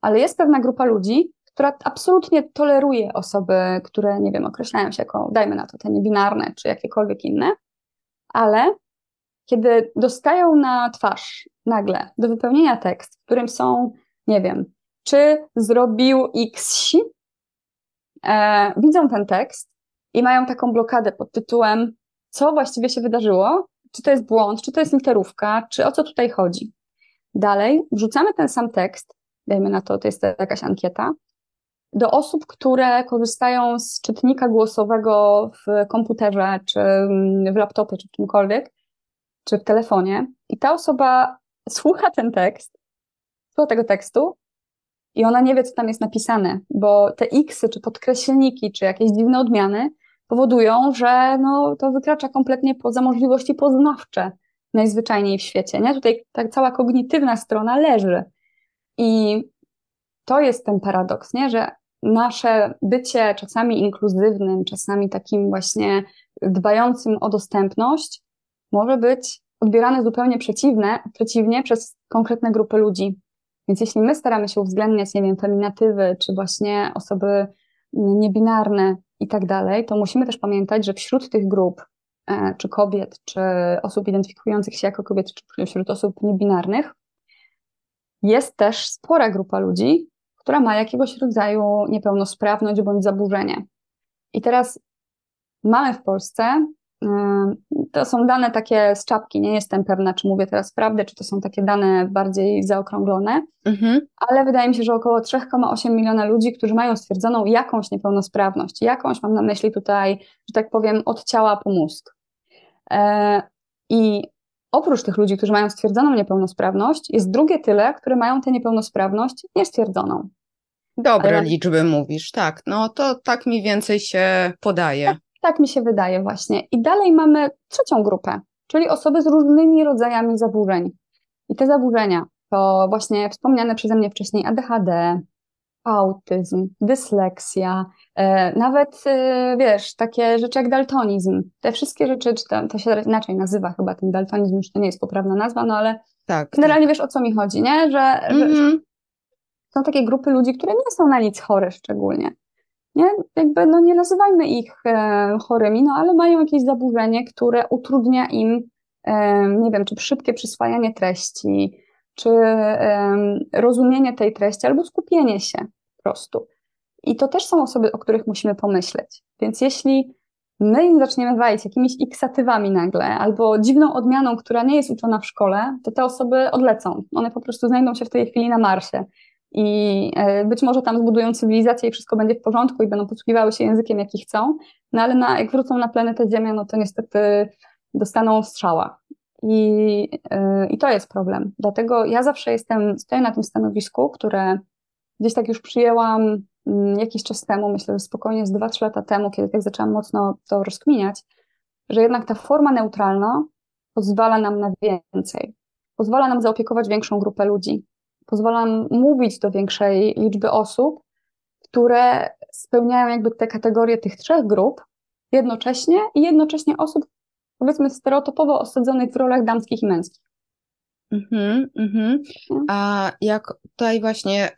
Ale jest pewna grupa ludzi, która absolutnie toleruje osoby, które, nie wiem, określają się jako, dajmy na to, te niebinarne, czy jakiekolwiek inne, ale kiedy dostają na twarz nagle do wypełnienia tekst, w którym są, nie wiem, czy zrobił X, e, widzą ten tekst i mają taką blokadę pod tytułem, co właściwie się wydarzyło, czy to jest błąd, czy to jest literówka, czy o co tutaj chodzi. Dalej wrzucamy ten sam tekst, dajmy na to, to jest jakaś ankieta, do osób, które korzystają z czytnika głosowego w komputerze, czy w laptopie, czy w czymkolwiek, czy w telefonie. I ta osoba słucha ten tekst, słucha tego tekstu i ona nie wie, co tam jest napisane, bo te xy, czy podkreślniki, czy jakieś dziwne odmiany powodują, że no, to wykracza kompletnie poza możliwości poznawcze najzwyczajniej w świecie. Nie? Tutaj ta cała kognitywna strona leży. I to jest ten paradoks, nie? że nasze bycie czasami inkluzywnym, czasami takim właśnie dbającym o dostępność, może być odbierane zupełnie przeciwne, przeciwnie przez konkretne grupy ludzi. Więc jeśli my staramy się uwzględniać, nie wiem, feminatywy, czy właśnie osoby niebinarne i tak dalej, to musimy też pamiętać, że wśród tych grup, e, czy kobiet, czy osób identyfikujących się jako kobiety, czy wśród osób niebinarnych, jest też spora grupa ludzi, która ma jakiegoś rodzaju niepełnosprawność bądź zaburzenie. I teraz mamy w Polsce to są dane takie z czapki, nie jestem pewna, czy mówię teraz prawdę, czy to są takie dane bardziej zaokrąglone, mhm. ale wydaje mi się, że około 3,8 miliona ludzi, którzy mają stwierdzoną jakąś niepełnosprawność. Jakąś mam na myśli tutaj, że tak powiem, od ciała po mózg. E, I oprócz tych ludzi, którzy mają stwierdzoną niepełnosprawność, jest drugie tyle, które mają tę niepełnosprawność niestwierdzoną. Dobre ale... liczby mówisz, tak. No to tak mniej więcej się podaje. Tak, tak mi się wydaje właśnie. I dalej mamy trzecią grupę, czyli osoby z różnymi rodzajami zaburzeń. I te zaburzenia to właśnie wspomniane przeze mnie wcześniej ADHD, autyzm, dysleksja, e, nawet e, wiesz, takie rzeczy jak daltonizm. Te wszystkie rzeczy, czy to, to się inaczej nazywa chyba ten daltonizm, już to nie jest poprawna nazwa, no ale tak, generalnie tak. wiesz o co mi chodzi, nie? Że, mm -hmm. że mhm. są takie grupy ludzi, które nie są na nic chore szczególnie. Nie? Jakby, no nie nazywajmy ich e, chorymi, no ale mają jakieś zaburzenie, które utrudnia im, e, nie wiem, czy szybkie przyswajanie treści, czy e, rozumienie tej treści, albo skupienie się po prostu. I to też są osoby, o których musimy pomyśleć. Więc jeśli my im zaczniemy walić jakimiś iksatywami nagle, albo dziwną odmianą, która nie jest uczona w szkole, to te osoby odlecą. One po prostu znajdą się w tej chwili na Marsie i e, być może tam zbudują cywilizację i wszystko będzie w porządku i będą posługiwały się językiem, jaki chcą, no ale na, jak wrócą na planetę Ziemia, no to niestety dostaną strzała. I, yy, I to jest problem. Dlatego ja zawsze jestem, stoję na tym stanowisku, które gdzieś tak już przyjęłam yy, jakiś czas temu, myślę, że spokojnie z 2-3 lata temu, kiedy tak zaczęłam mocno to rozkminiać, że jednak ta forma neutralna pozwala nam na więcej. Pozwala nam zaopiekować większą grupę ludzi pozwalam mówić do większej liczby osób, które spełniają jakby te kategorie tych trzech grup jednocześnie i jednocześnie osób, powiedzmy, stereotypowo osadzonych w rolach damskich i męskich. Mhm, mhm. A jak tutaj właśnie y,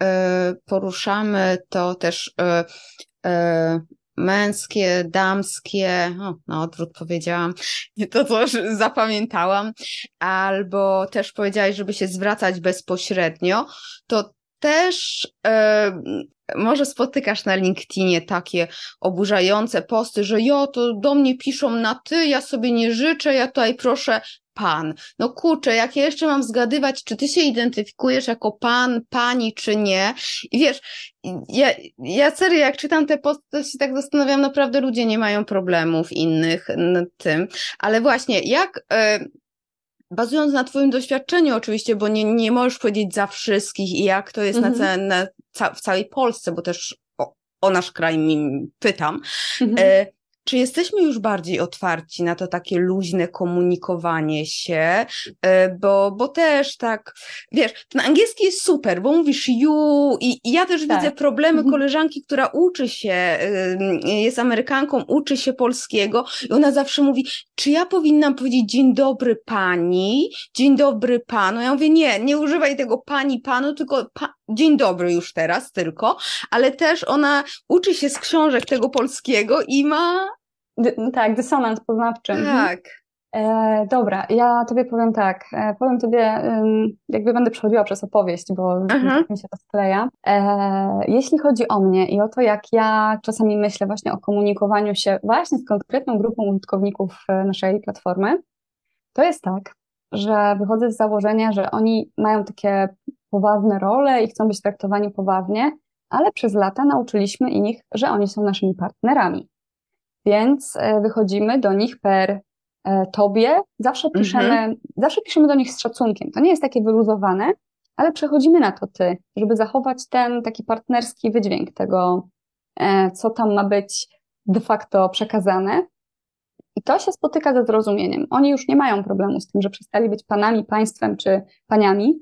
poruszamy, to też y, y, męskie, damskie, o, na odwrót powiedziałam, nie to, co zapamiętałam, albo też powiedziałaś, żeby się zwracać bezpośrednio, to też e, może spotykasz na LinkedInie takie oburzające posty, że jo, to do mnie piszą na ty, ja sobie nie życzę, ja tutaj proszę pan. No kurczę, jak ja jeszcze mam zgadywać, czy ty się identyfikujesz jako pan, pani, czy nie. I wiesz, ja, ja serio, jak czytam te posty, to się tak zastanawiam, naprawdę ludzie nie mają problemów innych nad tym. Ale właśnie, jak... Y bazując na Twoim doświadczeniu, oczywiście, bo nie, nie możesz powiedzieć za wszystkich i jak to jest mhm. na, na, w całej Polsce, bo też o, o nasz kraj mi pytam. Mhm. E, czy jesteśmy już bardziej otwarci na to takie luźne komunikowanie się, e, bo, bo też tak, wiesz, ten angielski jest super, bo mówisz you i, i ja też tak. widzę problemy mhm. koleżanki, która uczy się, jest Amerykanką, uczy się polskiego i ona zawsze mówi, czy ja powinnam powiedzieć dzień dobry pani, dzień dobry panu? Ja mówię, nie, nie używaj tego pani, panu, tylko pa, dzień dobry już teraz tylko, ale też ona uczy się z książek tego polskiego i ma Dy, tak, dysonans poznawczy. Mhm. Tak. E, dobra, ja tobie powiem tak. E, powiem tobie, jakby będę przechodziła przez opowieść, bo tak mi się to skleja. E, jeśli chodzi o mnie i o to, jak ja czasami myślę właśnie o komunikowaniu się właśnie z konkretną grupą użytkowników e, naszej platformy, to jest tak, że wychodzę z założenia, że oni mają takie poważne role i chcą być traktowani poważnie, ale przez lata nauczyliśmy ich, że oni są naszymi partnerami. Więc e, wychodzimy do nich per e, tobie, zawsze piszemy, mhm. zawsze piszemy do nich z szacunkiem. To nie jest takie wyluzowane, ale przechodzimy na to ty, żeby zachować ten taki partnerski wydźwięk tego, e, co tam ma być de facto przekazane. I to się spotyka ze zrozumieniem. Oni już nie mają problemu z tym, że przestali być panami, państwem czy paniami,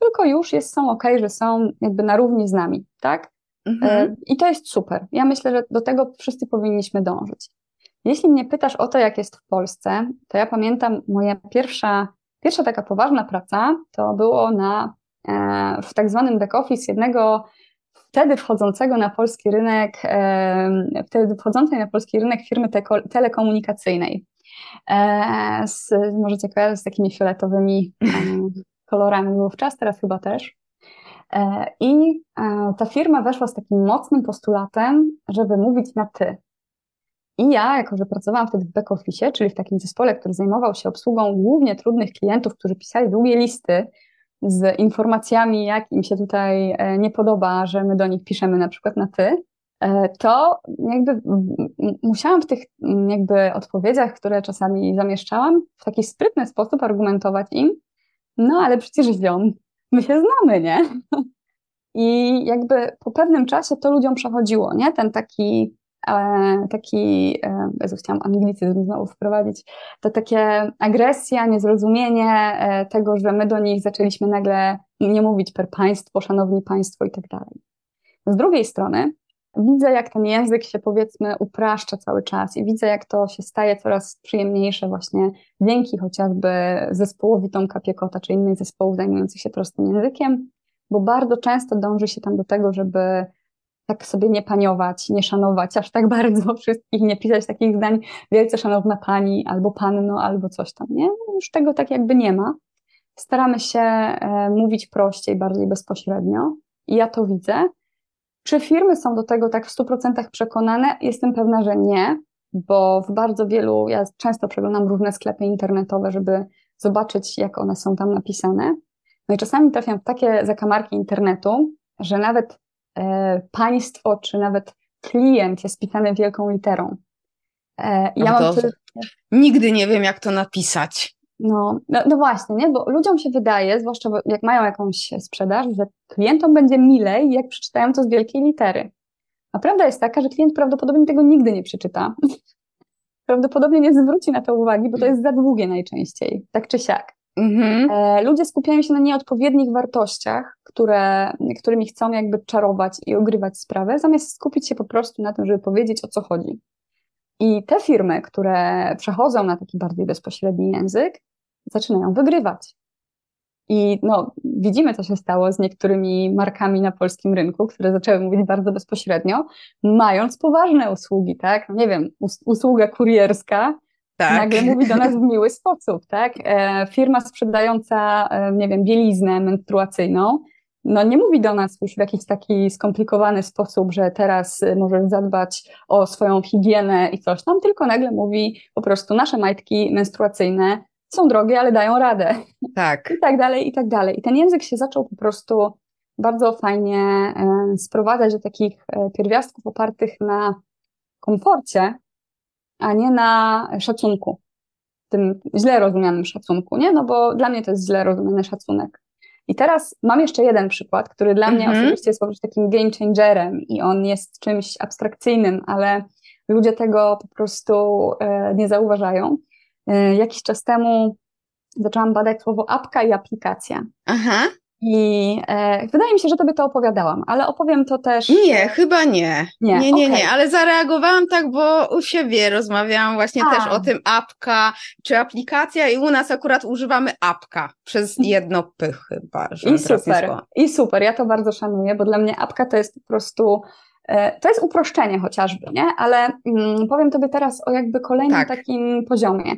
tylko już jest, są ok, że są jakby na równi z nami, tak? Mhm. I to jest super. Ja myślę, że do tego wszyscy powinniśmy dążyć. Jeśli mnie pytasz o to, jak jest w Polsce, to ja pamiętam moja pierwsza, pierwsza taka poważna praca to było na, e, w tak zwanym back office jednego wtedy wchodzącego na polski rynek, e, wtedy wchodzącej na polski rynek firmy telekomunikacyjnej. E, z, możecie kojarzyć z takimi fioletowymi kolorami wówczas, teraz chyba też. I ta firma weszła z takim mocnym postulatem, żeby mówić na ty. I ja, jako że pracowałam wtedy w back office, czyli w takim zespole, który zajmował się obsługą głównie trudnych klientów, którzy pisali długie listy z informacjami, jak im się tutaj e, nie podoba, że my do nich piszemy na przykład na ty, e, to jakby musiałam w tych jakby odpowiedziach, które czasami zamieszczałam, w taki sprytny sposób argumentować im, no ale przecież ziom, my się znamy, nie? I jakby po pewnym czasie to ludziom przechodziło, nie? Ten taki taki, e, Jezu, chciałam anglicyzm znowu wprowadzić, to takie agresja, niezrozumienie e, tego, że my do nich zaczęliśmy nagle nie mówić per państwo, szanowni państwo i tak dalej. Z drugiej strony widzę, jak ten język się powiedzmy upraszcza cały czas i widzę, jak to się staje coraz przyjemniejsze właśnie dzięki chociażby zespołowi Tomka Piekota czy innych zespołów zajmujących się prostym językiem, bo bardzo często dąży się tam do tego, żeby tak sobie nie paniować, nie szanować aż tak bardzo wszystkich, nie pisać takich zdań wielce szanowna pani, albo panno, albo coś tam, nie? Już tego tak jakby nie ma. Staramy się e, mówić prościej, bardziej bezpośrednio i ja to widzę. Czy firmy są do tego tak w 100% przekonane? Jestem pewna, że nie, bo w bardzo wielu, ja często przeglądam różne sklepy internetowe, żeby zobaczyć, jak one są tam napisane. No i czasami trafiam w takie zakamarki internetu, że nawet E, państwo, czy nawet klient jest pisany wielką literą. E, ja no mam Nigdy nie wiem, jak to napisać. No, no, no, właśnie, nie? bo ludziom się wydaje, zwłaszcza jak mają jakąś sprzedaż, że klientom będzie milej, jak przeczytają to z wielkiej litery. A prawda jest taka, że klient prawdopodobnie tego nigdy nie przeczyta. prawdopodobnie nie zwróci na to uwagi, bo to jest za długie najczęściej, tak czy siak. Mhm. E, ludzie skupiają się na nieodpowiednich wartościach, które, którymi chcą jakby czarować i ogrywać sprawę, zamiast skupić się po prostu na tym, żeby powiedzieć o co chodzi. I te firmy, które przechodzą na taki bardziej bezpośredni język, zaczynają wygrywać. I no, widzimy, co się stało z niektórymi markami na polskim rynku, które zaczęły mówić bardzo bezpośrednio, mając poważne usługi, tak? No nie wiem, usługa kurierska tak. nagle mówi do nas w miły sposób, tak? E, firma sprzedająca, e, nie wiem, bieliznę menstruacyjną, no nie mówi do nas już w jakiś taki skomplikowany sposób, że teraz e, możesz zadbać o swoją higienę i coś tam, tylko nagle mówi po prostu nasze majtki menstruacyjne są drogie, ale dają radę. Tak. I tak dalej, i tak dalej. I ten język się zaczął po prostu bardzo fajnie e, sprowadzać do takich e, pierwiastków opartych na komforcie, a nie na szacunku. Tym źle rozumianym szacunku, nie? No bo dla mnie to jest źle rozumiany szacunek. I teraz mam jeszcze jeden przykład, który dla mnie mhm. osobiście jest po prostu takim game changerem i on jest czymś abstrakcyjnym, ale ludzie tego po prostu e, nie zauważają. E, jakiś czas temu zaczęłam badać słowo apka i aplikacja. Aha. I e, wydaje mi się, że tobie to opowiadałam, ale opowiem to też. Nie, chyba nie. Nie, nie, nie, okay. nie, ale zareagowałam tak, bo u siebie rozmawiałam właśnie A. też o tym apka czy aplikacja i u nas akurat używamy apka przez jedno pych chyba. I super, i super, ja to bardzo szanuję, bo dla mnie apka to jest po prostu e, to jest uproszczenie chociażby, nie? Ale mm, powiem Tobie teraz o jakby kolejnym tak. takim poziomie.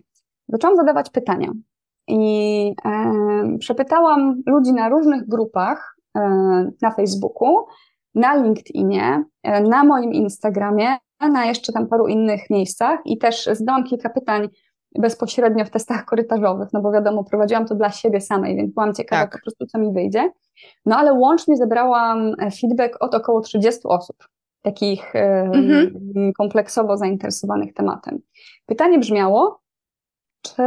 Zaczęłam zadawać pytania. I e, przepytałam ludzi na różnych grupach e, na Facebooku, na LinkedInie, e, na moim Instagramie, na jeszcze tam paru innych miejscach i też zadałam kilka pytań bezpośrednio w testach korytarzowych, no bo wiadomo, prowadziłam to dla siebie samej, więc byłam ciekawa tak. po prostu, co mi wyjdzie. No ale łącznie zebrałam e, feedback od około 30 osób, takich mhm. kompleksowo zainteresowanych tematem. Pytanie brzmiało, czy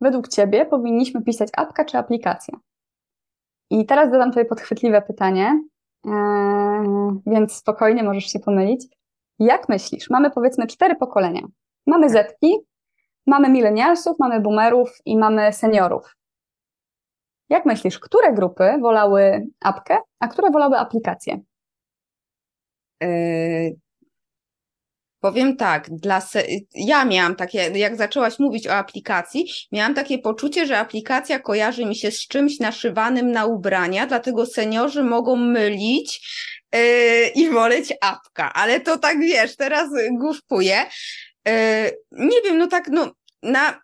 według Ciebie powinniśmy pisać apka czy aplikacja? I teraz zadam Tobie podchwytliwe pytanie, yy, więc spokojnie możesz się pomylić. Jak myślisz? Mamy powiedzmy cztery pokolenia. Mamy Zetki, mamy milenialsów, mamy boomerów i mamy seniorów. Jak myślisz, które grupy wolały apkę, a które wolały aplikację? Yy, Powiem tak, dla se... ja miałam takie, jak zaczęłaś mówić o aplikacji, miałam takie poczucie, że aplikacja kojarzy mi się z czymś naszywanym na ubrania, dlatego seniorzy mogą mylić yy, i woleć apka, ale to tak wiesz, teraz główkuję. Yy, nie wiem, no tak, no na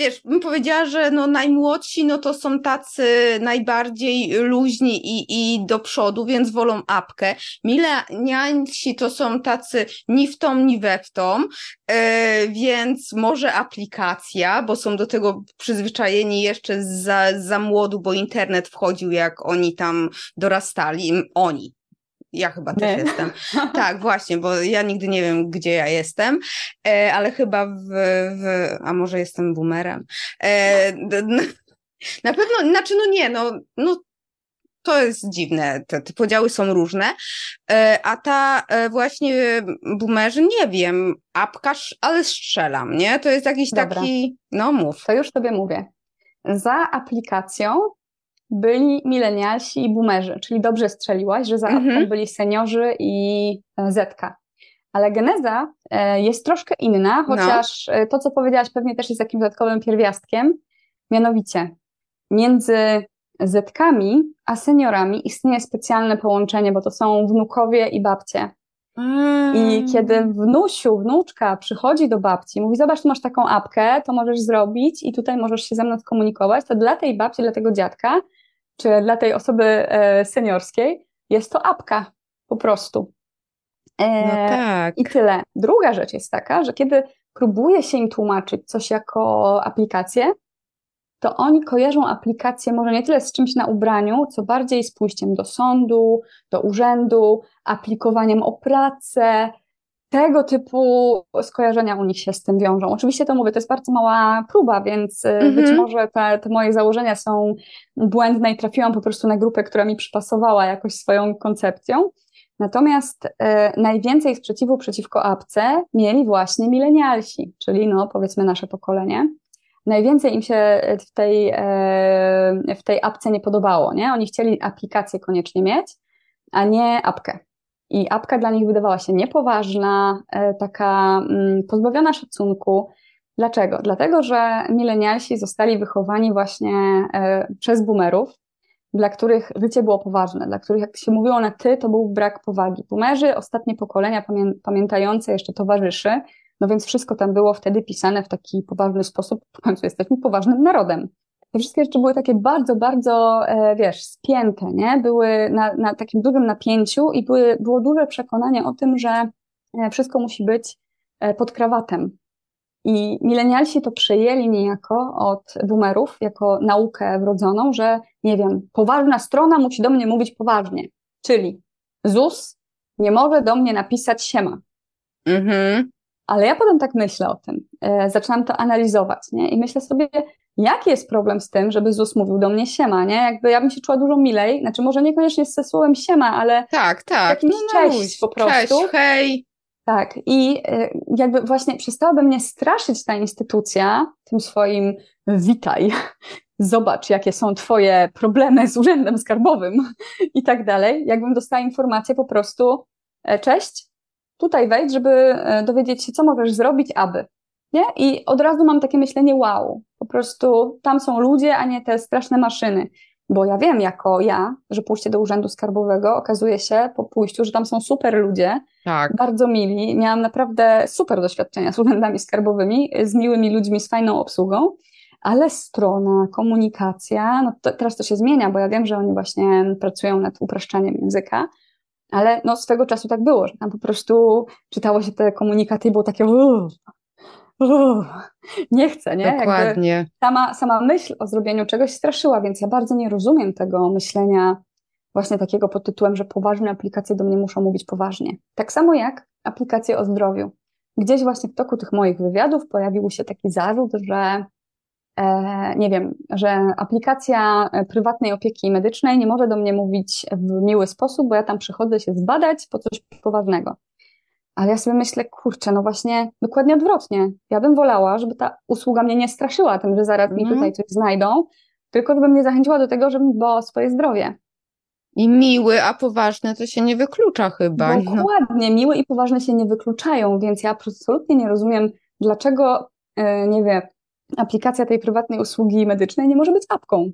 wiesz, bym powiedziała, że no najmłodsi, no to są tacy najbardziej luźni i, i do przodu, więc wolą apkę. Milenialsi to są tacy ni w tą, ni we w tą, yy, więc może aplikacja, bo są do tego przyzwyczajeni jeszcze za, za młodu, bo internet wchodził jak oni tam dorastali, oni, ja chyba też nie. jestem. Tak, właśnie, bo ja nigdy nie wiem, gdzie ja jestem, e, ale chyba w, w, a może jestem boomerem. E, na pewno, znaczy no nie, no, no to jest dziwne, te, te podziały są różne, e, a ta właśnie boomerzy, nie wiem, apkasz, ale strzelam, nie? To jest jakiś Dobra. taki, no mów. To już tobie mówię. Za aplikacją byli milenialsi i boomerzy, czyli dobrze strzeliłaś, że za mhm. byli seniorzy i e, Zetka. Ale geneza e, jest troszkę inna, no. chociaż no. to, co powiedziałaś, pewnie też jest takim dodatkowym pierwiastkiem. Mianowicie, między Zetkami a seniorami istnieje specjalne połączenie, bo to są wnukowie i babcie. Mm. I kiedy wnusiu, wnuczka przychodzi do babci, mówi: Zobacz, tu masz taką apkę, to możesz zrobić i tutaj możesz się ze mną skomunikować, to dla tej babci, dla tego dziadka czy dla tej osoby e, seniorskiej, jest to apka po prostu. E, no tak. I tyle. Druga rzecz jest taka, że kiedy próbuje się im tłumaczyć coś jako aplikację, to oni kojarzą aplikację może nie tyle z czymś na ubraniu, co bardziej z pójściem do sądu, do urzędu, aplikowaniem o pracę, tego typu skojarzenia u nich się z tym wiążą. Oczywiście to mówię, to jest bardzo mała próba, więc mm -hmm. być może te, te, moje założenia są błędne i trafiłam po prostu na grupę, która mi przypasowała jakoś swoją koncepcją. Natomiast e, najwięcej sprzeciwu przeciwko apce mieli właśnie milenialsi, czyli no powiedzmy nasze pokolenie. Najwięcej im się w tej, w tej apce nie podobało, nie? Oni chcieli aplikację koniecznie mieć, a nie apkę. I apka dla nich wydawała się niepoważna, e, taka mm, pozbawiona szacunku. Dlaczego? Dlatego, że milenialsi zostali wychowani właśnie e, przez boomerów, dla których życie było poważne, dla których, jak się mówiło na ty, to był brak powagi. Boomerzy, ostatnie pokolenia pamię pamiętające jeszcze towarzyszy, no więc wszystko tam było wtedy pisane w taki poważny sposób. W końcu jesteśmy poważnym narodem te wszystkie rzeczy były takie bardzo, bardzo, e, wiesz, spięte, nie? Były na, na takim dużym napięciu i były, było duże przekonanie o tym, że e, wszystko musi być e, pod krawatem. I milenialsi to przejęli niejako od boomerów jako naukę wrodzoną, że nie wiem, poważna strona musi do mnie mówić poważnie. Czyli ZUS nie może do mnie napisać siema. Mhm. Ale ja potem tak myślę o tym. E, zaczynam to analizować, nie? I myślę sobie, jaki jest problem z tym, żeby ZUS mówił do mnie siema, nie? Jakby ja bym się czuła dużo milej, znaczy może niekoniecznie z słowem siema, ale tak, tak. jakimś no, no, cześć po prostu. Cześć, hej. Tak, i y, jakby właśnie przestałaby mnie straszyć ta instytucja tym swoim witaj, zobacz, jakie są twoje problemy z urzędem skarbowym i tak dalej, jakbym dostała informację po prostu, e, cześć, tutaj wejdź, żeby e, dowiedzieć się, co możesz zrobić, aby. Nie? I od razu mam takie myślenie, wow, po prostu tam są ludzie, a nie te straszne maszyny. Bo ja wiem jako ja, że pójście do urzędu skarbowego okazuje się po pójściu, że tam są super ludzie, tak. bardzo mili. Miałam naprawdę super doświadczenia z urzędami skarbowymi, z miłymi ludźmi, z fajną obsługą, ale strona, komunikacja, no to, teraz to się zmienia, bo ja wiem, że oni właśnie pracują nad upraszczaniem języka, ale no swego czasu tak było, że tam po prostu czytało się te komunikaty i było takie nie chcę, nie? Dokładnie. sama, sama myśl o zrobieniu czegoś straszyła, więc ja bardzo nie rozumiem tego myślenia właśnie takiego pod tytułem, że poważne aplikacje do mnie muszą mówić poważnie. Tak samo jak aplikacje o zdrowiu. Gdzieś właśnie w toku tych moich wywiadów pojawił się taki zarzut, że nie wiem, że aplikacja prywatnej opieki medycznej nie może do mnie mówić w miły sposób, bo ja tam przychodzę się zbadać po coś poważnego. Ale ja sobie myślę, kurczę, no właśnie dokładnie odwrotnie. Ja bym wolała, żeby ta usługa mnie nie straszyła tym, że zaraz mm. mi mhm. tutaj coś znajdą, tylko żeby mnie zachęciła do tego, żebym dbała o swoje zdrowie. I miły, a poważny to się nie wyklucza chyba. Dokładnie, no. miły i poważny się nie wykluczają, więc ja absolutnie nie rozumiem, dlaczego, e, nie wiem, aplikacja tej prywatnej usługi medycznej nie może być apką.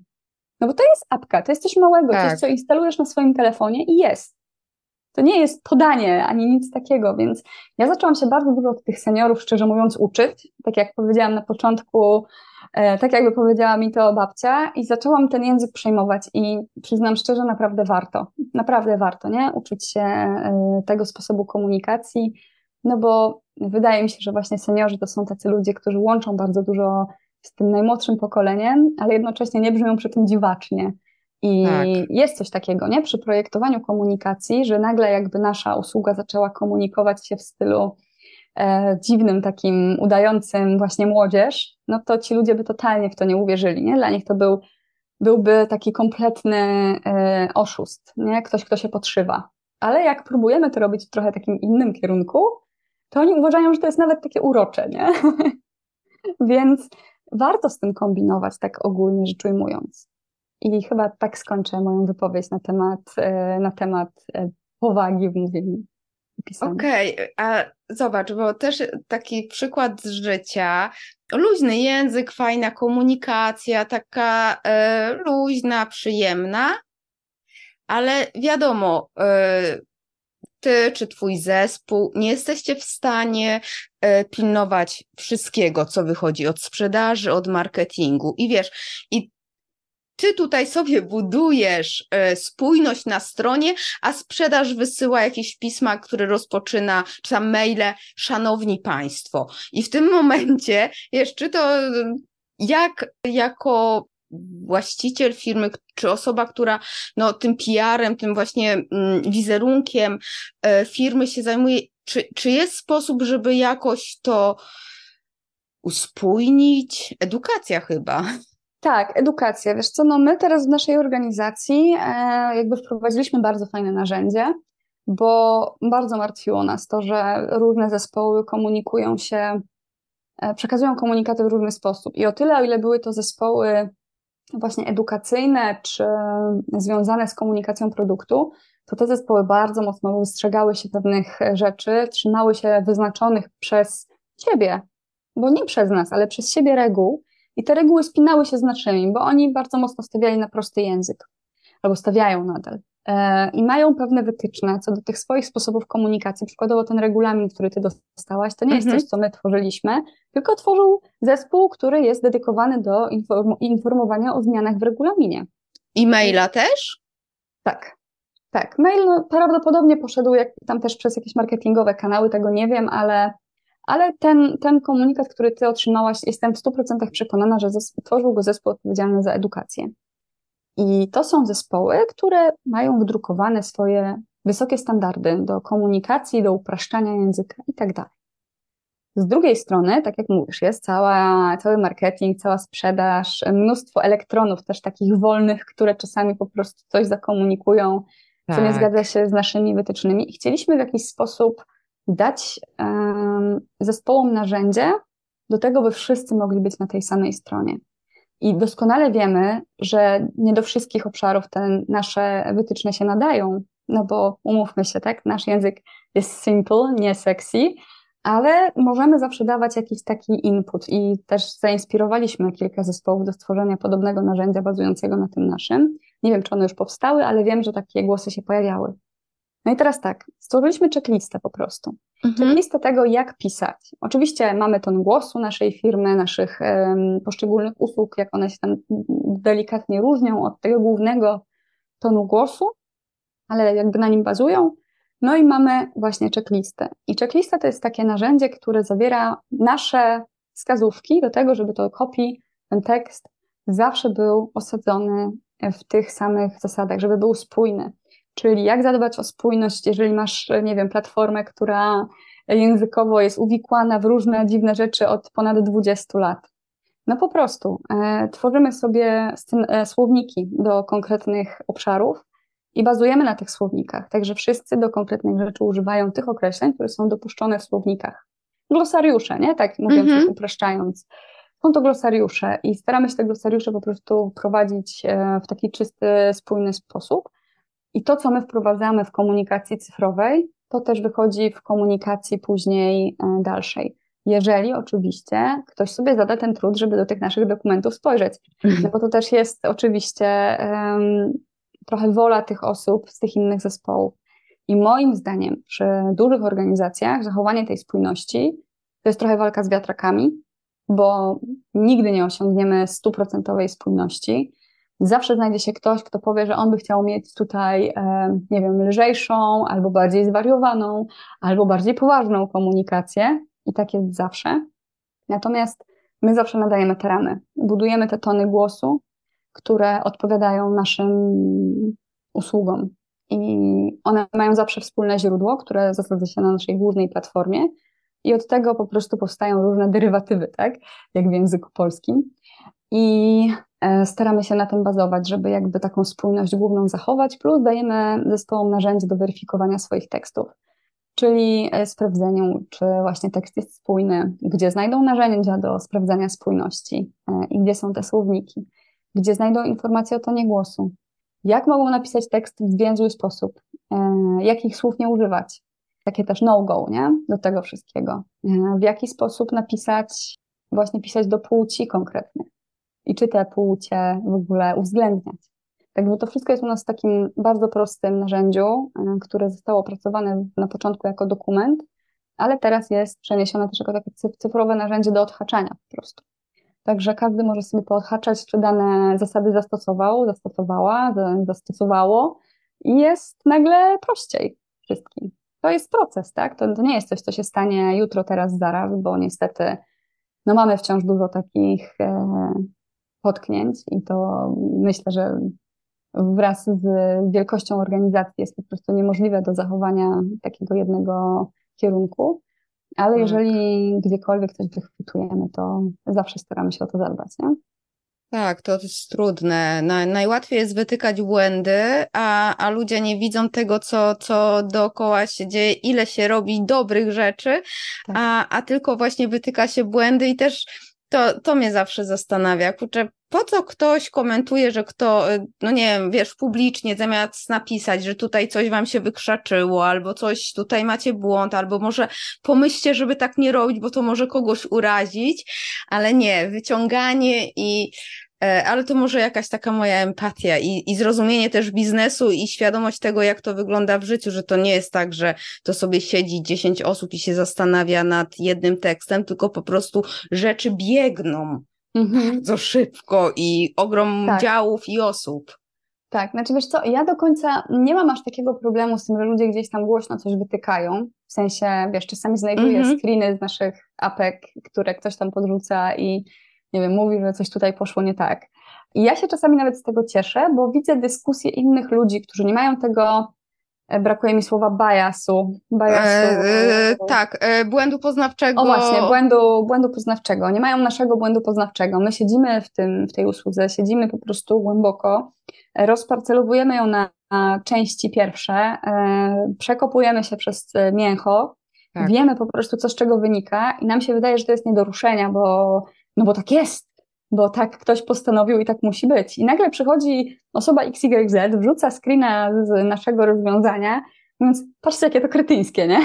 No bo to jest apka, to jest coś małego, tak. coś, co instalujesz na swoim telefonie i jest. To nie jest podanie ani nic takiego, więc ja zaczęłam się bardzo dużo od tych seniorów, szczerze mówiąc, uczyć. Tak jak powiedziałam na początku, e, tak jakby powiedziała mi to babcia, i zaczęłam ten język przejmować. I przyznam szczerze, naprawdę warto. Naprawdę warto, nie? Uczyć się e, tego sposobu komunikacji, no bo wydaje mi się, że właśnie seniorzy to są tacy ludzie, którzy łączą bardzo dużo z tym najmłodszym pokoleniem, ale jednocześnie nie brzmią przy tym dziwacznie. I tak. jest coś takiego, nie? Przy projektowaniu komunikacji, że nagle jakby nasza usługa zaczęła komunikować się w stylu e, dziwnym, takim udającym właśnie młodzież, no to ci ludzie by totalnie w to nie uwierzyli, nie? Dla nich to był, byłby taki kompletny e, oszust, nie? Ktoś, kto się podszywa. Ale jak próbujemy to robić w trochę takim innym kierunku, to oni uważają, że to jest nawet takie urocze, nie? Więc warto z tym kombinować, tak ogólnie rzecz ujmując. I chyba tak skończę moją wypowiedź na temat, e, na temat e, powagi w mówieniu. Okej, okay, a zobacz, bo też taki przykład z życia, luźny język, fajna komunikacja, taka e, luźna, przyjemna, ale wiadomo, e, ty czy twój zespół nie jesteście w stanie e, pilnować wszystkiego, co wychodzi od sprzedaży, od marketingu. I wiesz, i ty tutaj sobie budujesz e, spójność na stronie, a sprzedaż wysyła jakieś pisma, które rozpoczyna, czy tam maile, szanowni państwo. I w tym momencie jeszcze to jak jako właściciel firmy, czy osoba, która no, tym PR-em, tym właśnie mm, wizerunkiem e, firmy się zajmuje, czy, czy jest sposób, żeby jakoś to uspójnić? Edukacja chyba. Tak, edukacja. Wiesz co, no my teraz w naszej organizacji e, jakby wprowadziliśmy bardzo fajne narzędzie, bo bardzo martwiło nas to, że różne zespoły komunikują się, e, przekazują komunikaty w różny sposób. I o tyle, o ile były to zespoły właśnie edukacyjne czy związane z komunikacją produktu, to te zespoły bardzo mocno wystrzegały się pewnych rzeczy, trzymały się wyznaczonych przez siebie, bo nie przez nas, ale przez siebie reguł, i te reguły spinały się z naszymi, bo oni bardzo mocno stawiali na prosty język, albo stawiają nadal. E, I mają pewne wytyczne co do tych swoich sposobów komunikacji. Przykładowo ten regulamin, który ty dostałaś, to nie jest mhm. coś, co my tworzyliśmy, tylko tworzył zespół, który jest dedykowany do inform informowania o zmianach w regulaminie. I maila też? Tak. Tak, mail no, prawdopodobnie poszedł jak, tam też przez jakieś marketingowe kanały, tego nie wiem, ale ale ten, ten komunikat, który ty otrzymałaś, jestem w 100% przekonana, że tworzył go zespół odpowiedzialny za edukację. I to są zespoły, które mają wdrukowane swoje wysokie standardy do komunikacji, do upraszczania języka i tak dalej. Z drugiej strony, tak jak mówisz, jest cała, cały marketing, cała sprzedaż, mnóstwo elektronów też takich wolnych, które czasami po prostu coś zakomunikują, tak. co nie tak. zgadza się z naszymi wytycznymi i chcieliśmy w jakiś sposób dać um, zespołom narzędzie do tego, by wszyscy mogli być na tej samej stronie. I doskonale wiemy, że nie do wszystkich obszarów te nasze wytyczne się nadają, no bo umówmy się, tak, nasz język jest simple, nie sexy, ale możemy zawsze dawać jakiś taki input i też zainspirowaliśmy kilka zespołów do stworzenia podobnego narzędzia bazującego na tym naszym. Nie wiem, czy one już powstały, ale wiem, że takie głosy się pojawiały. No i teraz tak, stworzyliśmy checklistę po prostu. Mhm. Checklistę tego, jak pisać. Oczywiście mamy ton głosu naszej firmy, naszych um, poszczególnych usług, jak one się tam delikatnie różnią od tego głównego tonu głosu, ale jakby na nim bazują. No i mamy właśnie checklistę. I checklista to jest takie narzędzie, które zawiera nasze wskazówki do tego, żeby to copy, ten tekst zawsze był osadzony w tych samych zasadach, żeby był spójny. Czyli jak zadbać o spójność, jeżeli masz, nie wiem, platformę, która językowo jest uwikłana w różne dziwne rzeczy od ponad 20 lat. No po prostu e, tworzymy sobie e, słowniki do konkretnych obszarów i bazujemy na tych słownikach. Także wszyscy do konkretnych rzeczy używają tych określeń, które są dopuszczone w słownikach. Glosariusze, nie? Tak mówiąc, mm -hmm. upraszczając. Są to glosariusze i staramy się te glosariusze po prostu prowadzić e, w taki czysty, spójny sposób. I to, co my wprowadzamy w komunikacji cyfrowej, to też wychodzi w komunikacji później e, dalszej. Jeżeli oczywiście ktoś sobie zada ten trud, żeby do tych naszych dokumentów spojrzeć. Mhm. No bo to też jest oczywiście um, trochę wola tych osób z tych innych zespołów. I moim zdaniem przy dużych organizacjach zachowanie tej spójności to jest trochę walka z wiatrakami, bo nigdy nie osiągniemy stuprocentowej spójności. Zawsze znajdzie się ktoś, kto powie, że on by chciał mieć tutaj, e, nie wiem, lżejszą, albo bardziej zwariowaną, albo bardziej poważną komunikację, i tak jest zawsze. Natomiast my zawsze nadajemy te ramy, budujemy te tony głosu, które odpowiadają naszym usługom. I one mają zawsze wspólne źródło, które zasadza się na naszej głównej platformie. I od tego po prostu powstają różne derywatywy, tak? Jak w języku polskim. I e, staramy się na tym bazować, żeby jakby taką spójność główną zachować, plus dajemy zespołom narzędzie do weryfikowania swoich tekstów, czyli e, sprawdzeniu, czy właśnie tekst jest spójny, gdzie znajdą narzędzia do sprawdzania spójności e, i gdzie są te słowniki, gdzie znajdą informacje o tonie głosu, jak mogą napisać tekst w zwięzły sposób, jakich słów nie używać, takie też no-go, nie? Do tego wszystkiego. W jaki sposób napisać, właśnie pisać do płci konkretnych i czy te płcie w ogóle uwzględniać. Także to wszystko jest u nas w takim bardzo prostym narzędziu, e, które zostało opracowane na początku jako dokument, ale teraz jest przeniesione też jako takie cyfrowe narzędzie do odhaczania po prostu. Także każdy może sobie poodhaczać, czy dane zasady zastosował, zastosowała, zastosowało i jest nagle prościej wszystkim. To jest proces, tak? To, to nie jest coś, co się stanie jutro, teraz, zaraz, bo niestety no mamy wciąż dużo takich e, potknięć i to myślę, że wraz z wielkością organizacji jest po prostu niemożliwe do zachowania takiego jednego kierunku. Ale tak. jeżeli gdziekolwiek coś wychwytujemy, to zawsze staramy się o to zadbać, nie? Tak, to jest trudne. najłatwiej jest wytykać błędy, a, a ludzie nie widzą tego, co, co dookoła się dzieje, ile się robi dobrych rzeczy, tak. a, a tylko właśnie wytyka się błędy i też to, to mnie zawsze zastanawia. Kurczę, po co ktoś komentuje, że kto, y, no nie wiem, wiesz, publicznie zamiast napisać, że tutaj coś wam się wykrzaczyło, albo coś tutaj macie błąd, albo może pomyślcie, żeby tak nie robić, bo to może kogoś urazić, ale nie, wyciąganie i ale to może jakaś taka moja empatia i, i zrozumienie też biznesu i świadomość tego, jak to wygląda w życiu, że to nie jest tak, że to sobie siedzi 10 osób i się zastanawia nad jednym tekstem, tylko po prostu rzeczy biegną mhm. bardzo szybko i ogrom tak. działów i osób. Tak, znaczy wiesz co, ja do końca nie mam aż takiego problemu z tym, że ludzie gdzieś tam głośno coś wytykają. W sensie, wiesz, czasami znajduję mhm. screeny z naszych apek, które ktoś tam podrzuca i nie wiem, mówi, że coś tutaj poszło nie tak. I ja się czasami nawet z tego cieszę, bo widzę dyskusje innych ludzi, którzy nie mają tego E, brakuje mi słowa biasu. biasu. E, e, tak, e, błędu poznawczego. O właśnie, błędu, błędu poznawczego. Nie mają naszego błędu poznawczego. My siedzimy w, tym, w tej usłudze, siedzimy po prostu głęboko, rozparcelowujemy ją na, na części pierwsze, e, przekopujemy się przez mięcho, tak. wiemy po prostu, co z czego wynika i nam się wydaje, że to jest nie do ruszenia, bo, no bo tak jest bo tak ktoś postanowił i tak musi być. I nagle przychodzi osoba XYZ, wrzuca screena z naszego rozwiązania, mówiąc, patrzcie, jakie to kretyńskie, nie?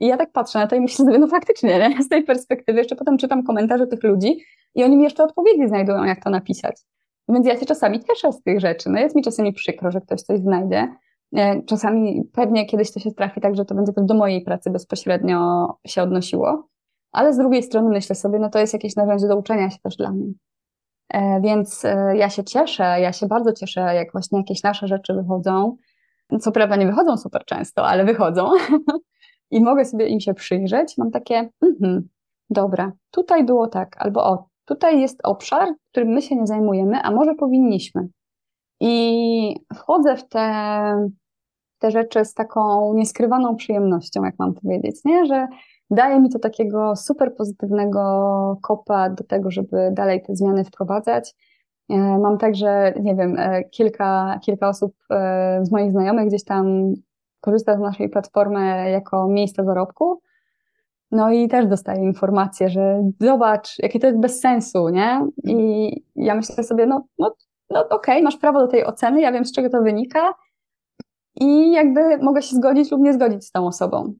I ja tak patrzę na to i myślę sobie, no faktycznie, nie? Z tej perspektywy jeszcze potem czytam komentarze tych ludzi i oni mi jeszcze odpowiedzi znajdują, jak to napisać. Więc ja się czasami cieszę z tych rzeczy. No jest mi czasami przykro, że ktoś coś znajdzie. E, czasami pewnie kiedyś to się trafi tak, że to będzie do mojej pracy bezpośrednio się odnosiło ale z drugiej strony myślę sobie, no to jest jakieś narzędzie do uczenia się też dla mnie. E, więc e, ja się cieszę, ja się bardzo cieszę, jak właśnie jakieś nasze rzeczy wychodzą. Co prawda nie wychodzą super często, ale wychodzą i mogę sobie im się przyjrzeć. Mam takie, mhm, dobra, tutaj było tak, albo o, tutaj jest obszar, którym my się nie zajmujemy, a może powinniśmy. I wchodzę w te, te rzeczy z taką nieskrywaną przyjemnością, jak mam powiedzieć, nie? że daje mi to takiego super pozytywnego kopa do tego, żeby dalej te zmiany wprowadzać. E, mam także, nie wiem, e, kilka, kilka osób e, z moich znajomych gdzieś tam korzysta z naszej platformy jako miejsce zarobku. No i też dostaję informację, że zobacz, jakie to jest bez sensu, nie? I ja myślę sobie, no, no, no okej, okay, masz prawo do tej oceny, ja wiem, z czego to wynika, i jakby mogę się zgodzić lub nie zgodzić z tą osobą.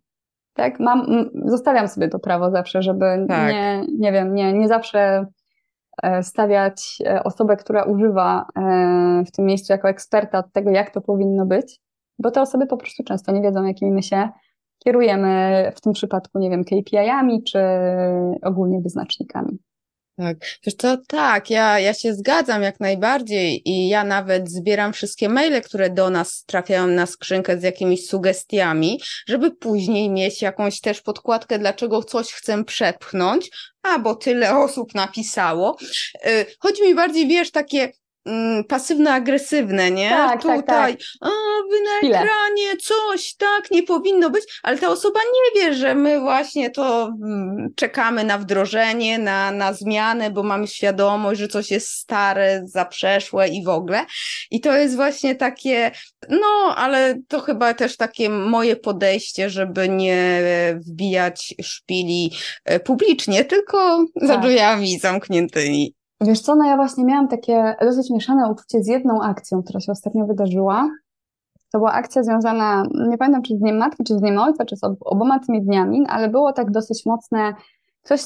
Tak, mam, zostawiam sobie to prawo zawsze, żeby tak. nie, nie wiem, nie, nie zawsze e, stawiać e, osobę, która używa e, w tym miejscu jako eksperta od tego, jak to powinno być, bo te osoby po prostu często nie wiedzą, jakimi my się kierujemy w tym przypadku, nie wiem, KPI-ami czy ogólnie wyznacznikami. Tak, wiesz co, tak, ja, ja się zgadzam jak najbardziej i ja nawet zbieram wszystkie maile, które do nas trafiają na skrzynkę z jakimiś sugestiami, żeby później mieć jakąś też podkładkę, dlaczego coś chcę przepchnąć, a bo tyle osób napisało. Y, chodzi mi bardziej, wiesz, takie pasywno-agresywne, nie? Tak, Tutaj, tak, tak. a wy na Chwilę. ekranie coś, tak, nie powinno być, ale ta osoba nie wie, że my właśnie to mm, czekamy na wdrożenie, na, na zmianę, bo mamy świadomość, że coś jest stare, zaprzeszłe i w ogóle. I to jest właśnie takie, no, ale to chyba też takie moje podejście, żeby nie wbijać szpili e, publicznie, tylko tak. za drzwiami zamkniętymi. Wiesz co, no ja właśnie miałam takie dosyć mieszane uczucie z jedną akcją, która się ostatnio wydarzyła. To była akcja związana, nie pamiętam czy z Dniem Matki, czy z Dniem Ojca, czy z oboma tymi dniami, ale było tak dosyć mocne, ktoś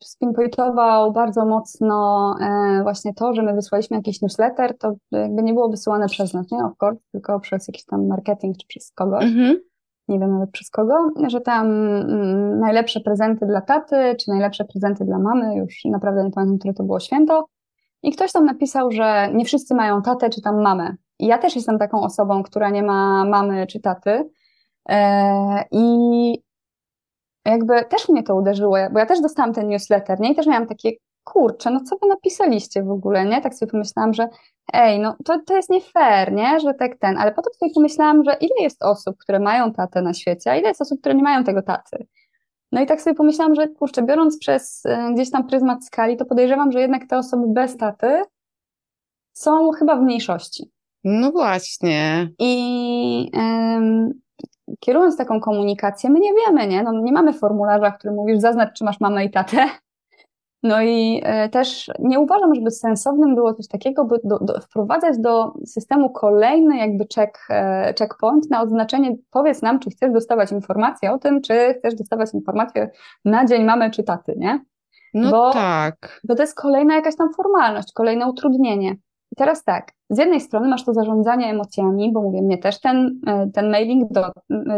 spinpointował bardzo mocno e, właśnie to, że my wysłaliśmy jakiś newsletter, to jakby nie było wysyłane przez nas, nie, of course, tylko przez jakiś tam marketing, czy przez kogoś. Mhm nie wiem nawet przez kogo, że tam mm, najlepsze prezenty dla taty, czy najlepsze prezenty dla mamy, już naprawdę nie pamiętam, które to było święto. I ktoś tam napisał, że nie wszyscy mają tatę, czy tam mamę. I ja też jestem taką osobą, która nie ma mamy czy taty. E, I jakby też mnie to uderzyło, bo ja też dostałam ten newsletter, nie? I też miałam takie, kurczę, no co wy napisaliście w ogóle, nie? Tak sobie pomyślałam, że ej, no to, to jest nie fair, nie? Że tak ten, ale potem sobie pomyślałam, że ile jest osób, które mają tatę na świecie, a ile jest osób, które nie mają tego taty. No i tak sobie pomyślałam, że kurczę, biorąc przez e, gdzieś tam pryzmat skali, to podejrzewam, że jednak te osoby bez taty są chyba w mniejszości. No właśnie. I ym, kierując taką komunikację, my nie wiemy, nie? No, nie mamy formularza, w którym mówisz, zaznacz, czy masz mamę i tatę, no i e, też nie uważam, żeby sensownym było coś takiego, by do, do, wprowadzać do systemu kolejny jakby check, e, checkpoint na odznaczenie, powiedz nam, czy chcesz dostawać informację o tym, czy chcesz dostawać informację na dzień mamy czy taty, nie? No bo, tak. Bo to jest kolejna jakaś tam formalność, kolejne utrudnienie. I teraz tak, z jednej strony masz to zarządzanie emocjami, bo mówię, mnie też ten, e, ten mailing do,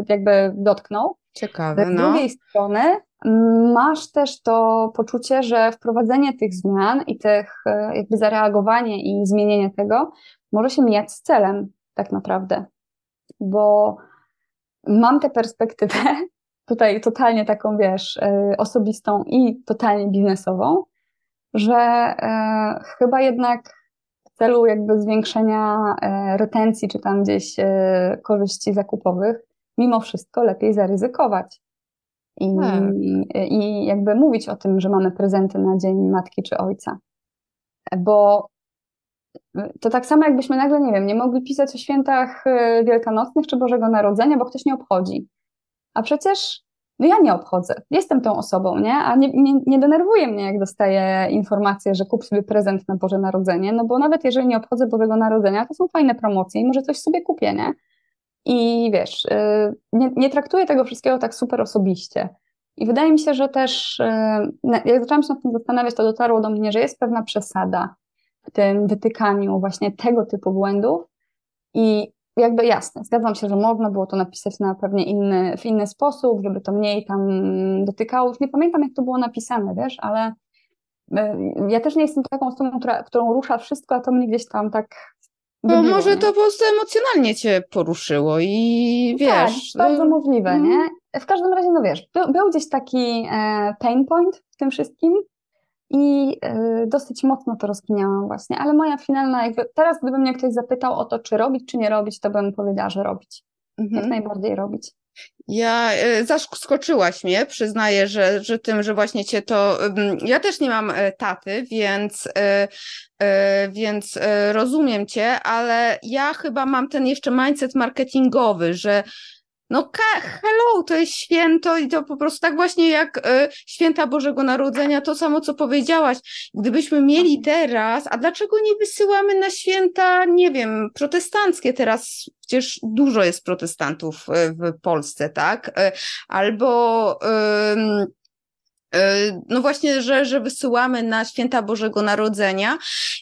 jakby dotknął. Ciekawe, Z no. drugiej strony masz też to poczucie, że wprowadzenie tych zmian i tych e, jakby zareagowanie i zmienienie tego może się mijać z celem tak naprawdę, bo mam tę perspektywę tutaj totalnie taką, wiesz, e, osobistą i totalnie biznesową, że e, chyba jednak w celu jakby zwiększenia retencji czy tam gdzieś korzyści zakupowych, mimo wszystko lepiej zaryzykować i, tak. i jakby mówić o tym, że mamy prezenty na dzień matki czy ojca. Bo to tak samo jakbyśmy nagle, nie wiem, nie mogli pisać o świętach y, wielkanocnych czy Bożego Narodzenia, bo ktoś nie obchodzi. A przecież no ja nie obchodzę. Jestem tą osobą, nie? A nie, nie, nie denerwuje mnie, jak dostaję informację, że kup sobie prezent na Boże Narodzenie, no bo nawet jeżeli nie obchodzę Bożego Narodzenia, to są fajne promocje i może coś sobie kupię, nie? I wiesz, y, nie, nie traktuję tego wszystkiego tak super osobiście. I wydaje mi się, że też, y, jak zaczęłam się nad tym zastanawiać, to dotarło do mnie, że jest pewna przesada w tym wytykaniu właśnie tego typu błędów. I jakby jasne, zgadzam się, że można było to napisać na pewnie inny, w inny sposób, żeby to mniej tam dotykało. Już nie pamiętam, jak to było napisane, wiesz, ale y, ja też nie jestem taką osobą, która, którą rusza wszystko, a to mnie gdzieś tam tak bo może to po prostu emocjonalnie cię poruszyło i tak, wiesz. Tak, bardzo możliwe, mm. nie? W każdym razie, no wiesz, był, był gdzieś taki e, pain point w tym wszystkim i e, dosyć mocno to rozkminiałam właśnie, ale moja finalna, jakby teraz gdyby mnie ktoś zapytał o to, czy robić, czy nie robić, to bym powiedziała, że robić. Mhm. Jak najbardziej robić. Ja e, zaskoczyłaś mnie, przyznaję, że, że tym, że właśnie cię to. Ja też nie mam e, taty, więc, e, więc rozumiem cię, ale ja chyba mam ten jeszcze mindset marketingowy, że no hello, to jest święto i to po prostu tak właśnie jak y, święta Bożego Narodzenia, to samo co powiedziałaś. Gdybyśmy mieli teraz, a dlaczego nie wysyłamy na święta, nie wiem, protestanckie teraz, przecież dużo jest protestantów w Polsce, tak? Albo E, no właśnie, że, że wysyłamy na święta Bożego Narodzenia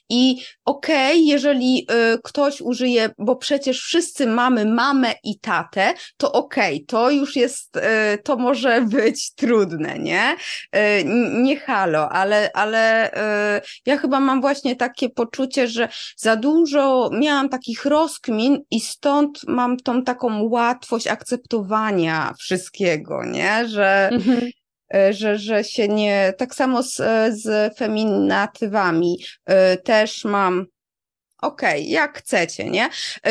i okej, okay, jeżeli y, ktoś użyje, bo przecież wszyscy mamy mamę i tatę, to okej, okay, to już jest, y, to może być trudne, nie? Nie halo, ale, ale ja chyba mam właśnie takie poczucie, że za dużo miałam takich rozkmin i stąd mam tą taką łatwość akceptowania wszystkiego, nie? Że mhm E, że, że się nie. Tak samo z, e, z feminatywami e, też mam. Okej, okay, jak chcecie, nie?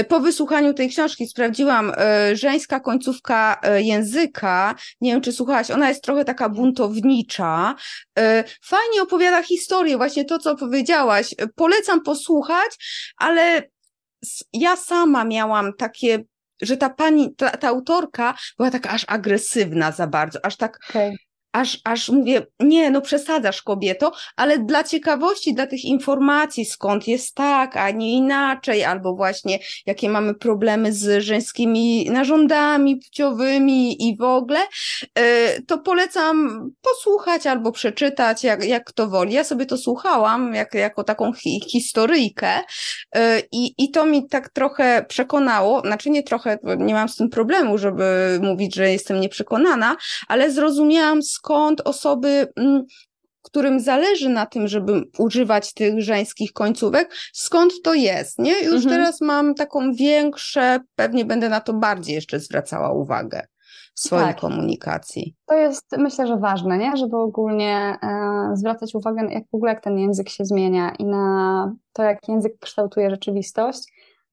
Po wysłuchaniu tej książki sprawdziłam żeńska końcówka języka. Nie wiem, czy słuchałaś, ona jest trochę taka buntownicza. Fajnie opowiada historię, właśnie to, co powiedziałaś. Polecam posłuchać, ale ja sama miałam takie, że ta pani, ta, ta autorka była taka aż agresywna za bardzo, aż tak. Okay aż, aż mówię, nie, no przesadzasz kobieto, ale dla ciekawości, dla tych informacji, skąd jest tak, a nie inaczej, albo właśnie jakie mamy problemy z żeńskimi narządami płciowymi i w ogóle, e, to polecam posłuchać albo przeczytać, jak, jak kto woli. Ja sobie to słuchałam jak, jako taką hi historyjkę e, i, i to mi tak trochę przekonało, znaczy nie trochę, nie mam z tym problemu, żeby mówić, że jestem nieprzekonana, ale zrozumiałam, skąd osoby, mm, którym zależy na tym, żeby używać tych żeńskich końcówek, skąd to jest, nie? Już mhm. teraz mam taką większe, pewnie będę na to bardziej jeszcze zwracała uwagę w swojej tak. komunikacji. To jest, myślę, że ważne, nie? Żeby ogólnie e, zwracać uwagę, jak w ogóle jak ten język się zmienia i na to, jak język kształtuje rzeczywistość.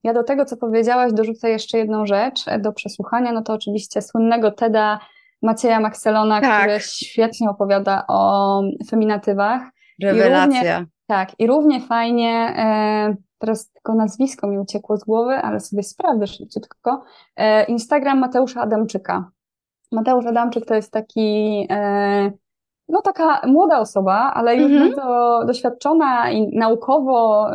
Ja do tego, co powiedziałaś, dorzucę jeszcze jedną rzecz do przesłuchania, no to oczywiście słynnego TEDa Macieja Maxelona, tak. który świetnie opowiada o feminatywach. Rewelacja. I równie, tak, i równie fajnie, e, teraz tylko nazwisko mi uciekło z głowy, ale sobie sprawdzę szybciutko, e, Instagram Mateusza Adamczyka. Mateusz Adamczyk to jest taki, e, no taka młoda osoba, ale już mhm. bardzo doświadczona i naukowo,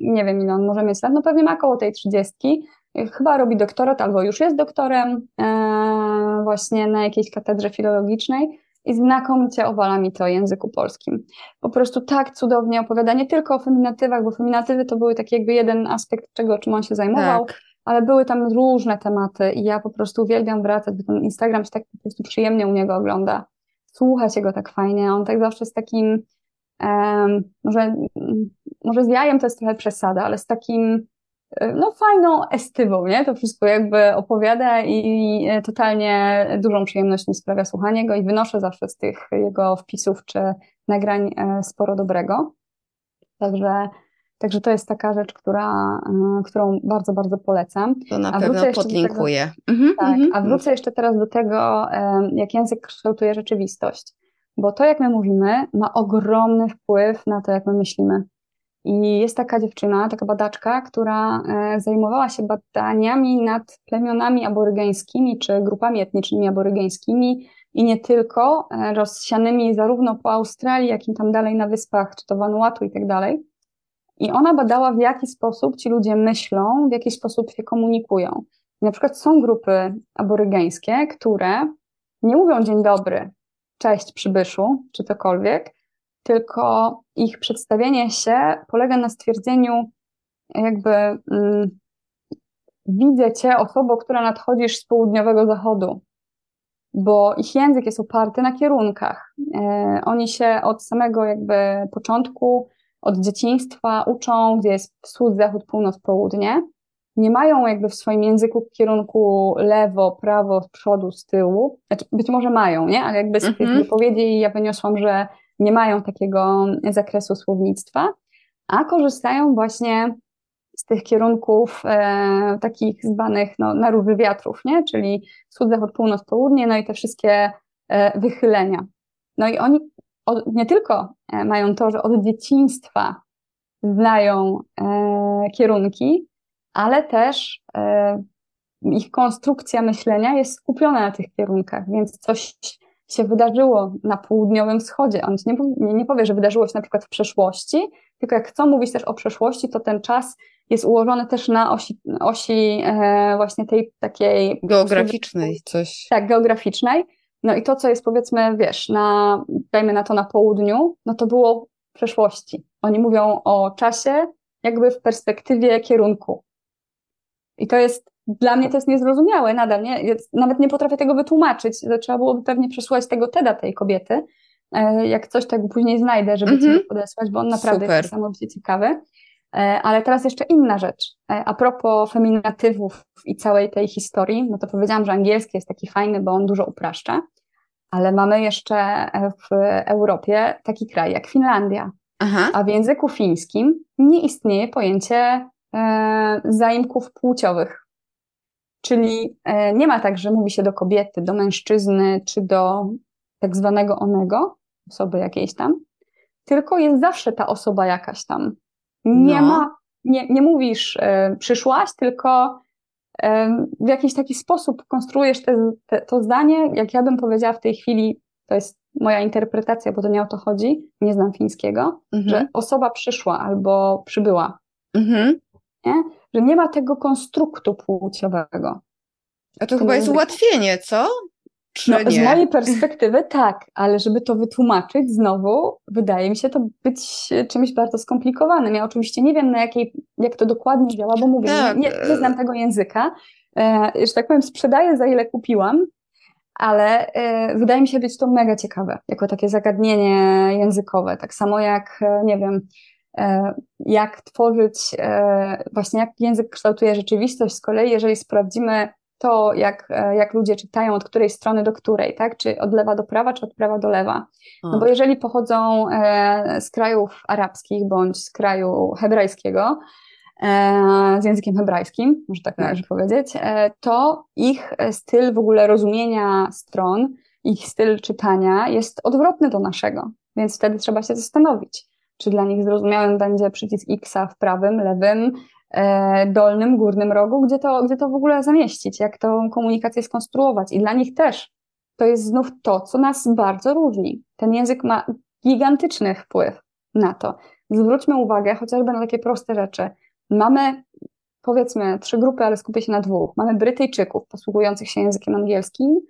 nie wiem ile on może mieć lat, no pewnie ma około tej trzydziestki, chyba robi doktorat albo już jest doktorem e, właśnie na jakiejś katedrze filologicznej i znakomicie owala mi to języku polskim. Po prostu tak cudownie opowiada nie tylko o feminatywach, bo feminatywy to były taki jakby jeden aspekt czego, czym on się zajmował, tak. ale były tam różne tematy i ja po prostu uwielbiam wracać, bo ten Instagram się tak po prostu przyjemnie u niego ogląda. Słucha się go tak fajnie, on tak zawsze z takim, um, może, może z jajem to jest trochę przesada, ale z takim no fajną estywą, nie? To wszystko jakby opowiada i totalnie dużą przyjemność mi sprawia słuchanie go i wynoszę zawsze z tych jego wpisów czy nagrań e, sporo dobrego. Także, także to jest taka rzecz, która, e, którą bardzo, bardzo polecam. To na a pewno podlinkuję. Tego, mhm, tak, mhm. a wrócę jeszcze teraz do tego, jak język kształtuje rzeczywistość. Bo to, jak my mówimy, ma ogromny wpływ na to, jak my myślimy. I jest taka dziewczyna, taka badaczka, która e, zajmowała się badaniami nad plemionami aborygeńskimi czy grupami etnicznymi aborygeńskimi i nie tylko, e, rozsianymi zarówno po Australii, jak i tam dalej na wyspach, czy to Vanuatu i tak dalej. I ona badała, w jaki sposób ci ludzie myślą, w jaki sposób się komunikują. na przykład są grupy aborygeńskie, które nie mówią dzień dobry, cześć przybyszu, czy cokolwiek, tylko ich przedstawienie się polega na stwierdzeniu, jakby mm, widzę cię, osobo, która nadchodzisz z południowego zachodu, bo ich język jest oparty na kierunkach. E, oni się od samego jakby początku, od dzieciństwa uczą, gdzie jest wschód, zachód, północ, południe. Nie mają jakby w swoim języku kierunku lewo, prawo, z przodu, z tyłu. Znaczy, być może mają, nie? Ale jakby z mm -hmm. wypowiedzi ja wyniosłam, że nie mają takiego zakresu słownictwa, a korzystają właśnie z tych kierunków e, takich zwanych no, na róży wiatrów, nie? czyli wschód, zachód, północ, południe, no i te wszystkie e, wychylenia. No i oni od, nie tylko e, mają to, że od dzieciństwa znają e, kierunki, ale też e, ich konstrukcja myślenia jest skupiona na tych kierunkach, więc coś się wydarzyło na południowym wschodzie. On nie, nie, powie, że wydarzyło się na przykład w przeszłości, tylko jak chcą mówić też o przeszłości, to ten czas jest ułożony też na osi, osi e, właśnie tej takiej... Geograficznej coś. Tak, geograficznej. No i to, co jest powiedzmy, wiesz, na, dajmy na to na południu, no to było w przeszłości. Oni mówią o czasie jakby w perspektywie kierunku. I to jest, dla mnie to jest niezrozumiałe nadal, nie? Nawet nie potrafię tego wytłumaczyć. Trzeba byłoby pewnie przesłuchać tego TEDa tej kobiety. E, jak coś tak później znajdę, żeby mm -hmm. ci podesłać, bo on naprawdę Super. jest niesamowicie ciekawy. E, ale teraz jeszcze inna rzecz. E, a propos feminatywów i całej tej historii, no to powiedziałam, że angielski jest taki fajny, bo on dużo upraszcza, ale mamy jeszcze w Europie taki kraj jak Finlandia. Aha. A w języku fińskim nie istnieje pojęcie e, zaimków płciowych. Czyli e, nie ma tak, że mówi się do kobiety, do mężczyzny czy do tak zwanego onego, osoby jakiejś tam, tylko jest zawsze ta osoba jakaś tam. Nie no. ma, nie, nie mówisz e, przyszłaś, tylko e, w jakiś taki sposób konstruujesz te, te, to zdanie, jak ja bym powiedziała w tej chwili, to jest moja interpretacja, bo to nie o to chodzi, nie znam fińskiego, mhm. że osoba przyszła albo przybyła. Mhm. Nie? Że nie ma tego konstruktu płciowego. A to chyba jest ułatwienie, co? No? Z mojej perspektywy tak, ale żeby to wytłumaczyć znowu, wydaje mi się to być czymś bardzo skomplikowanym. Ja oczywiście nie wiem, na jakiej, jak to dokładnie działa, bo mówię, tak. nie, nie znam tego języka. E, że tak powiem, sprzedaję za ile kupiłam, ale y, wydaje mi się być to mega ciekawe, jako takie zagadnienie językowe. Tak samo jak, e, nie wiem, jak tworzyć, y, właśnie jak język kształtuje rzeczywistość, z kolei jeżeli sprawdzimy to, jak, jak ludzie czytają, od której strony do której, tak? Czy od lewa do prawa, czy od prawa do lewa. No bo jeżeli pochodzą z krajów arabskich bądź z kraju hebrajskiego, E, z językiem hebrajskim, może tak, tak. należy powiedzieć, e, to ich styl w ogóle rozumienia stron, ich styl czytania jest odwrotny do naszego, więc wtedy trzeba się zastanowić, czy dla nich zrozumiałym będzie przycisk X w prawym, lewym, e, dolnym, górnym rogu, gdzie to, gdzie to w ogóle zamieścić, jak tą komunikację skonstruować. I dla nich też to jest znów to, co nas bardzo różni. Ten język ma gigantyczny wpływ na to. Zwróćmy uwagę chociażby na takie proste rzeczy. Mamy powiedzmy trzy grupy, ale skupię się na dwóch. Mamy Brytyjczyków posługujących się językiem angielskim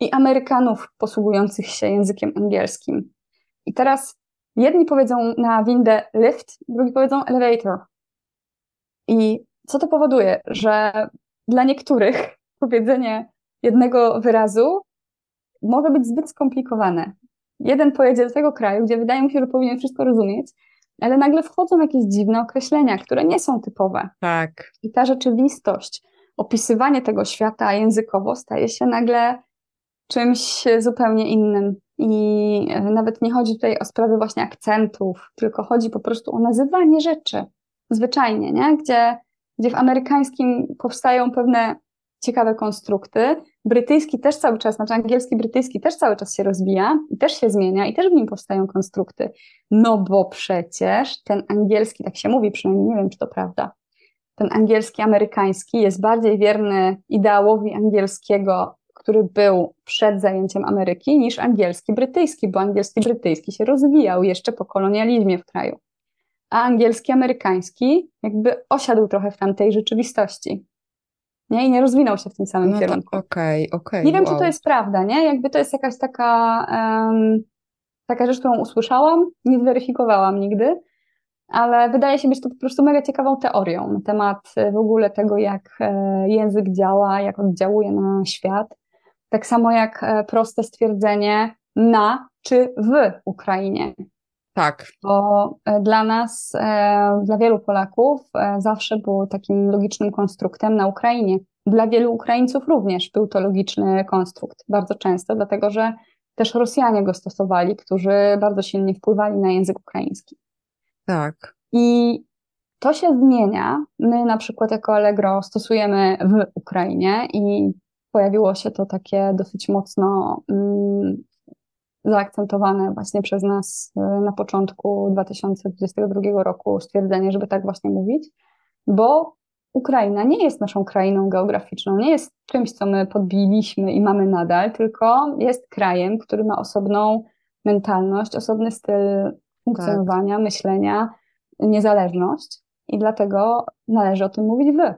i Amerykanów posługujących się językiem angielskim. I teraz jedni powiedzą na windę lift, drugi powiedzą elevator. I co to powoduje? Że dla niektórych powiedzenie jednego wyrazu może być zbyt skomplikowane. Jeden pojedzie do tego kraju, gdzie wydaje mu się, że powinien wszystko rozumieć, ale nagle wchodzą jakieś dziwne określenia, które nie są typowe. Tak. I ta rzeczywistość, opisywanie tego świata językowo staje się nagle czymś zupełnie innym. I e, nawet nie chodzi tutaj o sprawy właśnie akcentów, tylko chodzi po prostu o nazywanie rzeczy. Zwyczajnie, nie? Gdzie, gdzie w amerykańskim powstają pewne ciekawe konstrukty. Brytyjski też cały czas, znaczy angielski, brytyjski też cały czas się rozwija i też się zmienia i też w nim powstają konstrukty. No bo przecież ten angielski, tak się mówi przynajmniej, nie wiem czy to prawda, ten angielski amerykański jest bardziej wierny ideałowi angielskiego, który był przed zajęciem Ameryki, niż angielski brytyjski, bo angielski brytyjski się rozwijał jeszcze po kolonializmie w kraju. A angielski amerykański jakby osiadł trochę w tamtej rzeczywistości nie? I nie rozwinął się w tym samym no kierunku. Okej, okay, okej. Okay, nie wiem, wow. czy to jest prawda, nie? Jakby to jest jakaś taka, um, taka rzecz, którą usłyszałam, nie zweryfikowałam nigdy, ale wydaje się być to po prostu mega ciekawą teorią na temat e, w ogóle tego, jak e, język działa, jak oddziałuje na świat. Tak samo jak e, proste stwierdzenie na czy w Ukrainie. Tak. Bo e, dla nas, e, dla wielu Polaków zawsze był takim logicznym konstruktem na Ukrainie. Dla wielu Ukraińców również był to logiczny konstrukt, bardzo często, dlatego że też Rosjanie go stosowali, którzy bardzo silnie wpływali na język ukraiński. Tak. I to się zmienia. My na przykład jako Allegro stosujemy w Ukrainie i pojawiło się to takie dosyć mocno mm, zaakcentowane właśnie przez nas e, na początku 2022 roku stwierdzenie, żeby tak właśnie mówić, bo Ukraina nie jest naszą krainą geograficzną, nie jest czymś, co my podbiliśmy i mamy nadal, tylko jest krajem, który ma osobną mentalność, osobny styl funkcjonowania, tak. myślenia, niezależność i dlatego należy o tym mówić wy.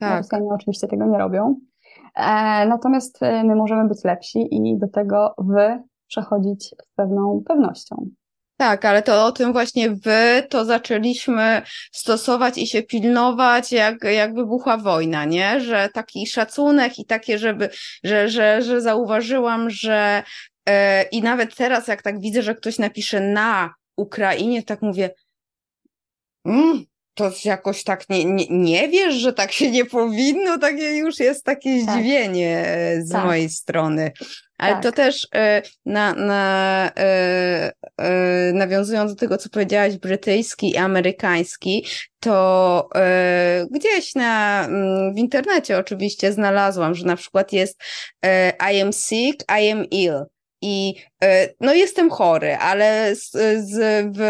Tak. Rosjanie oczywiście tego nie robią. E, natomiast e, my możemy być lepsi i do tego wy przechodzić z pewną pewnością. Tak, ale to o tym właśnie wy to zaczęliśmy stosować i się pilnować, jak, jak wybuchła wojna, nie? Że taki szacunek i takie, żeby, że, że, że zauważyłam, że e, i nawet teraz, jak tak widzę, że ktoś napisze na Ukrainie, tak mówię, mm, to jakoś tak nie, nie, nie wiesz, że tak się nie powinno, takie już jest takie tak. zdziwienie e, z tak. mojej strony. Ale tak. to też e, na, na, e, nawiązując do tego, co powiedziałaś, brytyjski i amerykański, to gdzieś na, mm, w internecie oczywiście znalazłam, że na przykład jest I am sick, I am ill. I e, no jestem chory, ale z, z, w,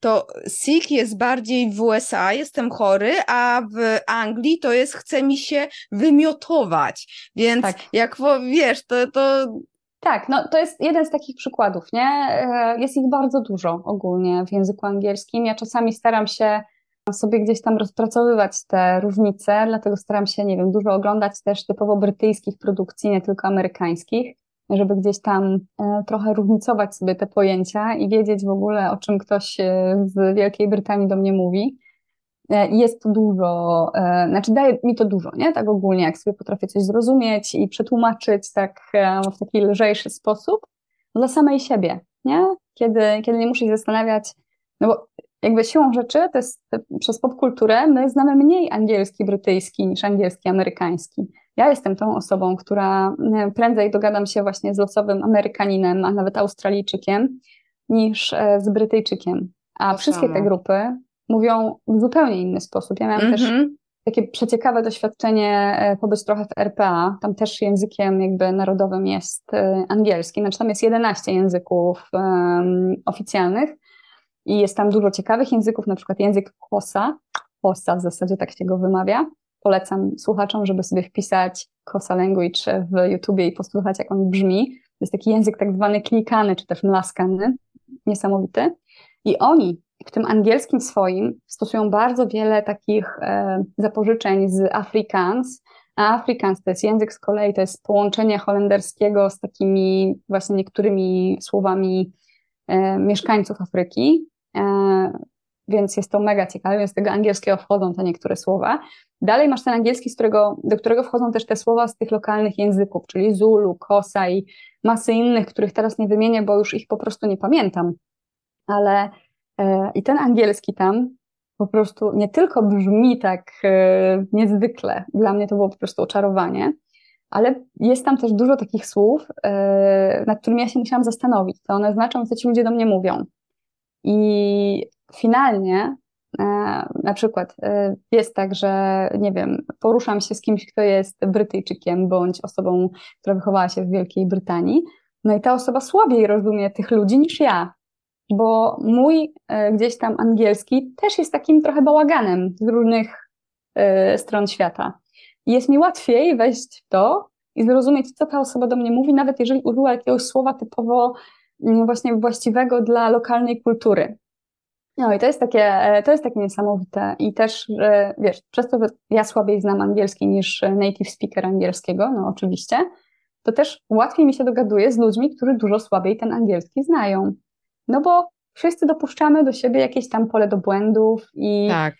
to sick jest bardziej w USA, jestem chory, a w Anglii to jest chce mi się wymiotować. Więc tak. jak wiesz, to, to tak, no to jest jeden z takich przykładów, nie? E, jest ich bardzo dużo ogólnie w języku angielskim. Ja czasami staram się sobie gdzieś tam rozpracowywać te różnice, dlatego staram się, nie wiem, dużo oglądać też typowo brytyjskich produkcji, nie tylko amerykańskich żeby gdzieś tam e, trochę różnicować sobie te pojęcia i wiedzieć w ogóle, o czym ktoś e, z Wielkiej Brytanii do mnie mówi. E, jest to dużo, znaczy daje mi to dużo, nie? Tak ogólnie, jak sobie potrafię coś zrozumieć i przetłumaczyć tak w taki lżejszy sposób dla samej siebie, nie? Kiedy, kiedy nie muszę się zastanawiać, no bo jakby siłą rzeczy to jest przez popkulturę my znamy mniej angielski brytyjski niż angielski amerykański. Ja jestem tą osobą, która e, prędzej dogadam się właśnie z losowym Amerykaninem, a nawet Australijczykiem, niż e, z Brytyjczykiem. A to wszystkie samo. te grupy mówią w zupełnie inny sposób. Ja miałam mm -hmm. też mhm. takie przeciekawe doświadczenie e, pobyć trochę w RPA. Tam też językiem jakby narodowym jest angielski. Znaczy tam jest 11 języków um, oficjalnych i jest tam dużo ciekawych języków, na przykład język Kosa. Kosa w zasadzie tak się go wymawia polecam słuchaczom, żeby sobie wpisać Kosa Language w YouTubie i posłuchać, jak on brzmi. To jest taki język tak zwany klikany, czy też mlaskany, niesamowity. I oni w tym angielskim swoim stosują bardzo wiele takich e, zapożyczeń z Afrikaans, a Afrikaans to jest język z kolei, to jest połączenie holenderskiego z takimi właśnie niektórymi słowami e, mieszkańców Afryki. E, więc jest to mega ciekawe, więc z tego angielskiego wchodzą te niektóre słowa. Dalej masz ten angielski, z którego, do którego wchodzą też te słowa z tych lokalnych języków, czyli Zulu, Kosa i masy innych, których teraz nie wymienię, bo już ich po prostu nie pamiętam. Ale e, i ten angielski tam po prostu nie tylko brzmi tak e, niezwykle, dla mnie to było po prostu oczarowanie, ale jest tam też dużo takich słów, e, nad którymi ja się musiałam zastanowić, co one znaczą, co ci ludzie do mnie mówią. I finalnie e, na przykład e, jest tak, że nie wiem, poruszam się z kimś, kto jest Brytyjczykiem bądź osobą, która wychowała się w Wielkiej Brytanii, no i ta osoba słabiej rozumie tych ludzi niż ja, bo mój e, gdzieś tam angielski też jest takim trochę bałaganem z różnych stron świata. I jest mi łatwiej wejść w to i zrozumieć, co ta osoba do mnie mówi, nawet jeżeli użyła jakiegoś słowa typowo mm, właśnie właściwego dla lokalnej kultury. No i to jest takie, e, to jest takie niesamowite i też, wiesz, przez to, że ja słabiej znam angielski niż native speaker angielskiego, no oczywiście, to też łatwiej mi się dogaduje z ludźmi, którzy dużo słabiej ten angielski znają. No bo wszyscy dopuszczamy do siebie jakieś tam pole do błędów i tak.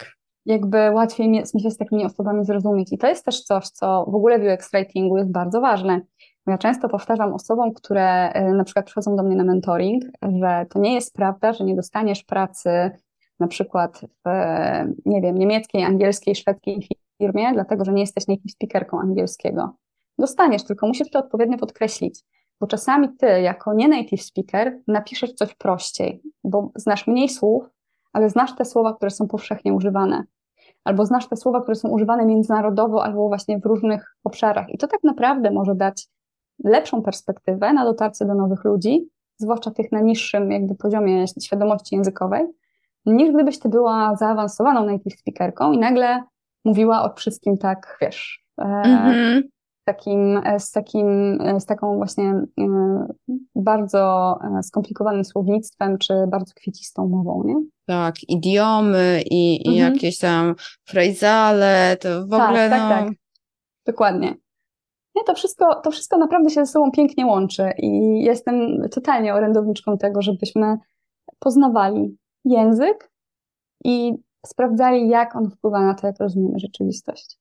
jakby łatwiej mi się z takimi osobami zrozumieć. I to jest też coś, co w ogóle w UX writingu jest bardzo ważne. Ja często powtarzam osobom, które e, na przykład przychodzą do mnie na mentoring, że to nie jest prawda, że nie dostaniesz pracy na przykład w, nie wiem, niemieckiej, angielskiej, szwedzkiej firmie, dlatego że nie jesteś native speakerką angielskiego. Dostaniesz, tylko musisz to odpowiednio podkreślić, bo czasami ty, jako nie native speaker, napiszesz coś prościej, bo znasz mniej słów, ale znasz te słowa, które są powszechnie używane. Albo znasz te słowa, które są używane międzynarodowo, albo właśnie w różnych obszarach. I to tak naprawdę może dać lepszą perspektywę na dotarcie do nowych ludzi, zwłaszcza tych na niższym jakby poziomie świadomości językowej, niż gdybyś ty była zaawansowaną native speakerką i nagle mówiła o wszystkim tak, wiesz, mm-hmm. takim, z, takim, z taką właśnie bardzo skomplikowanym słownictwem, czy bardzo kwiecistą mową, nie? Tak, idiomy i, i mhm. jakieś tam frazale, to w tak, ogóle. Tak, no... tak, Dokładnie. Nie, to wszystko, to wszystko naprawdę się ze sobą pięknie łączy i jestem totalnie orędowniczką tego, żebyśmy poznawali język i sprawdzali, jak on wpływa na to, jak rozumiemy rzeczywistość.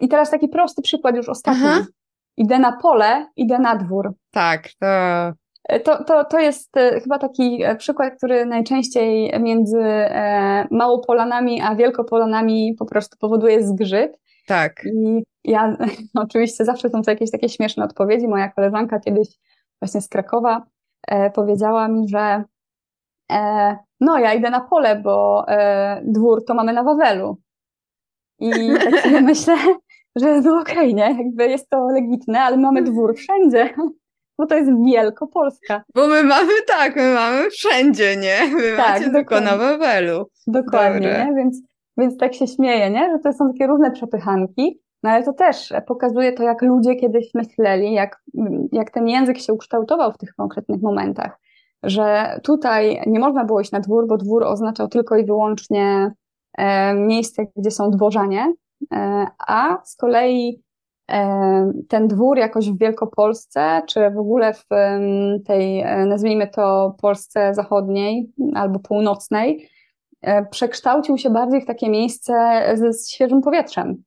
I teraz taki prosty przykład, już ostatni. Aha. Idę na pole, idę na dwór. Tak, to to, to, to jest e, chyba taki e, przykład, który najczęściej między e, Małopolanami a Wielkopolanami po prostu powoduje zgrzyt. Tak. I ja oczywiście zawsze są to jakieś takie śmieszne odpowiedzi. Moja koleżanka kiedyś właśnie z Krakowa powiedziała mi, że no ja idę na pole, bo dwór to mamy na Wawelu. I tak sobie myślę, że no okej, okay, nie, jakby jest to legitne, ale mamy dwór wszędzie bo to jest Wielkopolska. Bo my mamy tak, my mamy wszędzie, nie? Tak, macie tylko na Wawelu. Dokładnie, nie? Więc, więc tak się śmieję, nie? Że to są takie różne przepychanki, no ale to też pokazuje to, jak ludzie kiedyś myśleli, jak, jak ten język się ukształtował w tych konkretnych momentach. Że tutaj nie można było iść na dwór, bo dwór oznaczał tylko i wyłącznie e, miejsce, gdzie są dworzanie, e, a z kolei ten dwór jakoś w Wielkopolsce, czy w ogóle w tej, e, nazwijmy to, Polsce zachodniej albo północnej, e, przekształcił się bardziej w takie miejsce ze świeżym powietrzem.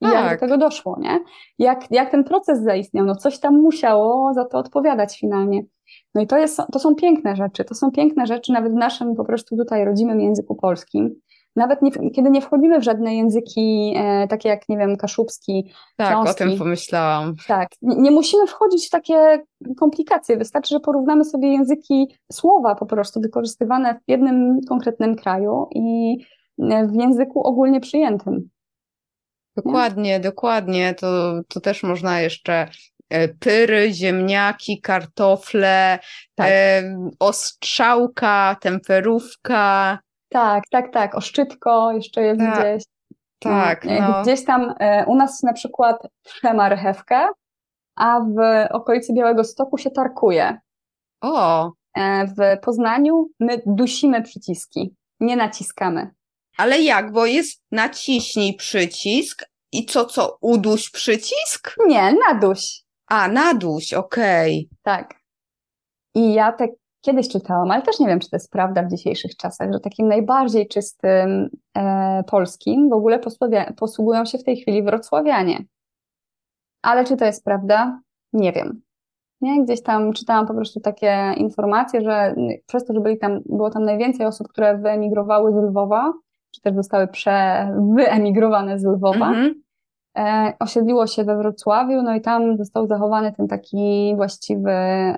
I tak. jak do tak. tego doszło, nie? Jak, jak ten proces zaistniał? No coś tam musiało za to odpowiadać finalnie. No i to, jest, to są piękne rzeczy, to są piękne rzeczy nawet w naszym po prostu tutaj rodzimym języku polskim nawet nie, kiedy nie wchodzimy w żadne języki, e, takie jak, nie wiem, kaszubski, Tak, o tym pomyślałam. Tak, nie, nie, musimy wchodzić w takie komplikacje, wystarczy, że porównamy sobie języki, słowa po prostu wykorzystywane w jednym konkretnym kraju i e, w języku ogólnie przyjętym. Dokładnie, nie? dokładnie, to, to też można jeszcze e, pyry, ziemniaki, kartofle, tak. e, ostrzałka, temperówka, tak, tak, tak. Oszczytko jeszcze jest tak, gdzieś. Tak. No. no. Gdzieś tam e, u nas na przykład trze marchewkę, a w okolicy Białego Stoku się tarkuje. O. E, w Poznaniu my dusimy przyciski, nie naciskamy. Ale jak? Bo jest naciśnij przycisk i co, co, uduś przycisk? Nie, naduś. A, naduś, okej. Okay. Tak. I ja te kiedyś czytałam, ale też nie wiem, czy to jest prawda w dzisiejszych czasach, że takim najbardziej czystym e, polskim w ogóle posługują się w tej chwili wrocławianie. Ale czy to jest prawda? Nie wiem. Nie? Gdzieś tam czytałam po prostu takie informacje, że przez to, że byli tam, było tam najwięcej osób, które wyemigrowały z Lwowa, czy też zostały prze, wyemigrowane z Lwowa, mm -hmm. E, osiedliło się we Wrocławiu, no i tam został zachowany ten taki właściwy e,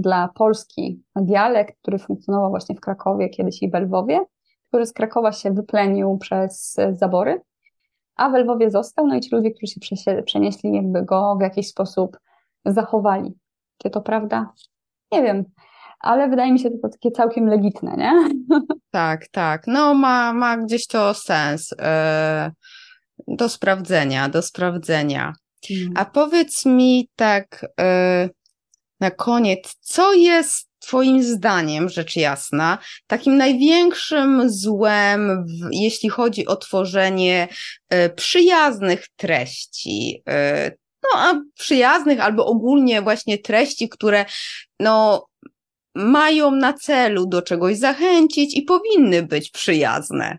dla Polski dialekt, który funkcjonował właśnie w Krakowie kiedyś i w Lwowie, który z Krakowa się wyplenił przez zabory, a w Lwowie został, no i ci ludzie, którzy się przenieśli, jakby go w jakiś sposób zachowali. Czy to prawda? Nie wiem, ale wydaje mi się to takie całkiem legitne, nie? Tak, tak. No ma, ma gdzieś to sens. Yy do sprawdzenia, do sprawdzenia. Hmm. A powiedz mi tak y, na koniec, co jest Twoim zdaniem, rzecz jasna, takim największym złem, w, jeśli chodzi o tworzenie y, przyjaznych treści? Y, no, a przyjaznych albo ogólnie właśnie treści, które no, mają na celu do czegoś zachęcić i powinny być przyjazne.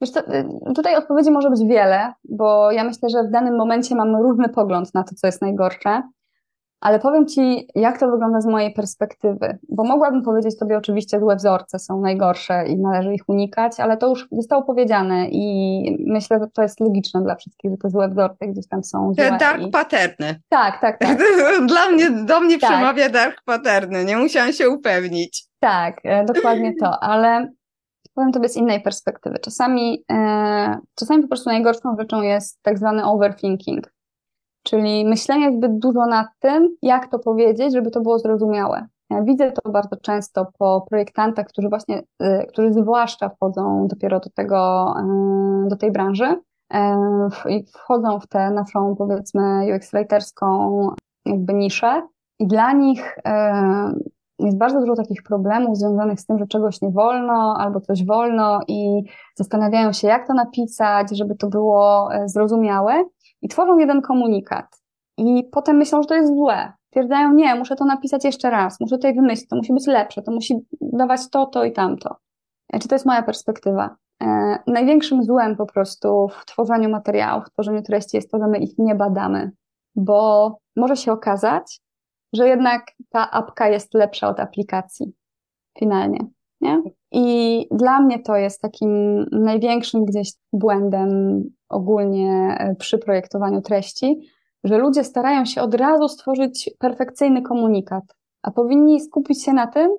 Wiesz co, y, tutaj odpowiedzi może być wiele, bo ja myślę, że w danym momencie mam różny pogląd na to, co jest najgorsze, ale powiem Ci, jak to wygląda z mojej perspektywy, bo mogłabym powiedzieć Tobie oczywiście, złe wzorce są najgorsze i należy ich unikać, ale to już zostało powiedziane i myślę, że to jest logiczne dla wszystkich, że te złe wzorce gdzieś tam są. Te dark i... paterny. Tak, tak, tak. Dla mnie, do mnie tak. przemawia dark paterny, nie musiałam się upewnić. Tak, e, dokładnie to, ale powiem Tobie z innej perspektywy. Czasami, e, czasami po prostu najgorszą rzeczą jest tak zwany overthinking, czyli myślenie zbyt dużo nad tym, jak to powiedzieć, żeby to było zrozumiałe. Ja widzę to bardzo często po projektantach, którzy właśnie, e, którzy zwłaszcza wchodzą dopiero do tego, e, do tej branży, i wchodzą w tę naszą, powiedzmy, UX-writerską jakby niszę i dla nich jest bardzo dużo takich problemów związanych z tym, że czegoś nie wolno albo coś wolno i zastanawiają się, jak to napisać, żeby to było e, zrozumiałe i tworzą jeden komunikat. I potem myślą, że to jest złe. Twierdzają, nie, muszę to napisać jeszcze raz, muszę tutaj wymyślić, to musi być lepsze, to musi dawać to, to i tamto. E, czy to jest moja perspektywa? E, największym złem po prostu w tworzeniu materiałów, w tworzeniu treści jest to, że my ich nie badamy, bo może się okazać, że jednak ta apka jest lepsza od aplikacji finalnie. Nie? I dla mnie to jest takim największym gdzieś błędem ogólnie e, przy projektowaniu treści, że ludzie starają się od razu stworzyć perfekcyjny komunikat, a powinni skupić się na tym,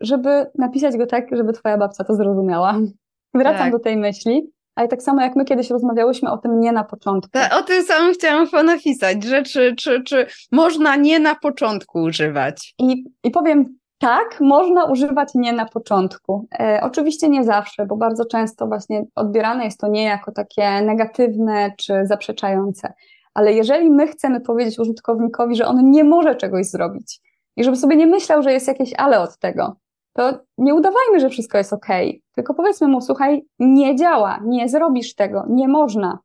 żeby napisać go tak, żeby twoja babcia to zrozumiała. Wracam tak. do tej myśli, ale tak samo jak my kiedyś rozmawiałyśmy o tym nie na początku. Ta, o tym samym chciałam napisać, że czy, czy, czy można nie na początku używać. I, i powiem tak, można używać nie na początku. E, oczywiście nie zawsze, bo bardzo często właśnie odbierane jest to nie jako takie negatywne czy zaprzeczające. Ale jeżeli my chcemy powiedzieć użytkownikowi, że on nie może czegoś zrobić i żeby sobie nie myślał, że jest jakieś ale od tego, to nie udawajmy, że wszystko jest ok, tylko powiedzmy mu, słuchaj, nie działa, nie zrobisz tego, nie można.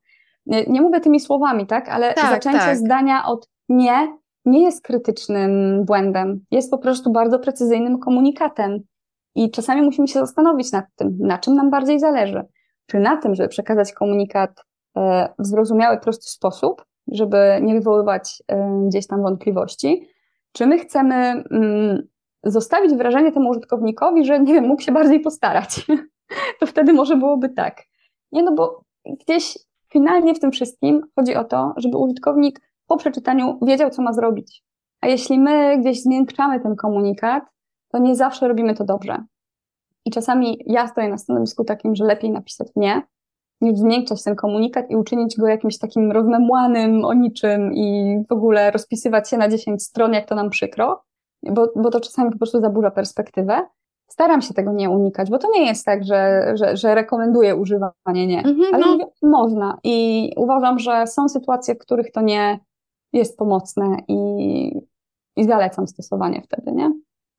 Nie, nie mówię tymi słowami, tak, ale tak, zaczęcie tak. zdania od nie nie jest krytycznym błędem, jest po prostu bardzo precyzyjnym komunikatem. I czasami musimy się zastanowić nad tym, na czym nam bardziej zależy. Czy na tym, żeby przekazać komunikat e, w zrozumiały, prosty sposób, żeby nie wywoływać e, gdzieś tam wątpliwości, czy my chcemy mm, zostawić wrażenie temu użytkownikowi, że nie wiem, mógł się bardziej postarać. to wtedy może byłoby tak. Nie, no bo gdzieś finalnie w tym wszystkim chodzi o to, żeby użytkownik po przeczytaniu wiedział, co ma zrobić. A jeśli my gdzieś zmiękczamy ten komunikat, to nie zawsze robimy to dobrze. I czasami ja stoję na stanowisku takim, że lepiej napisać nie, niż zmiękczać ten komunikat i uczynić go jakimś takim rozmemłanym o niczym i w ogóle rozpisywać się na 10 stron, jak to nam przykro bo, bo to czasami po prostu zaburza perspektywę. Staram się tego nie unikać, bo to nie jest tak, że, że, że rekomenduję używanie nie, mhm, ale no. można i uważam, że są sytuacje, w których to nie jest pomocne i, i zalecam stosowanie wtedy, nie?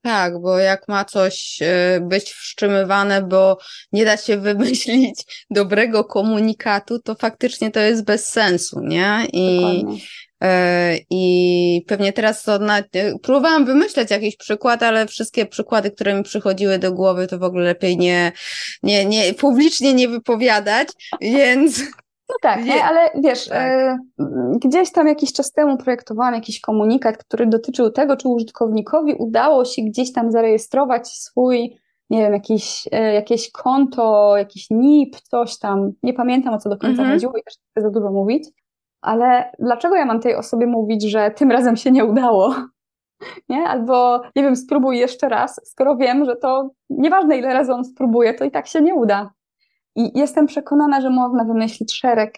Tak, bo jak ma coś e, być wszczymywane, bo nie da się wymyślić dobrego komunikatu, to faktycznie to jest bez sensu, nie? I Dokładnie. E, I pewnie teraz to na, próbowałam wymyśleć jakiś przykład, ale wszystkie przykłady, które mi przychodziły do głowy, to w ogóle lepiej nie, nie, nie publicznie nie wypowiadać, więc. No tak, nie, ale wiesz, tak. e, gdzieś tam jakiś czas temu projektowałam jakiś komunikat, który dotyczył tego, czy użytkownikowi udało się gdzieś tam zarejestrować swój, nie wiem, jakiś, e, jakieś konto, jakiś NIP, coś tam. Nie pamiętam o co do końca mhm. chodziło i też nie chcę za dużo mówić ale dlaczego ja mam tej osobie mówić, że tym razem się nie udało? Nie? Albo, nie wiem, spróbuj jeszcze raz, skoro wiem, że to nieważne ile razy on spróbuje, to i tak się nie uda. I jestem przekonana, że można wymyślić szereg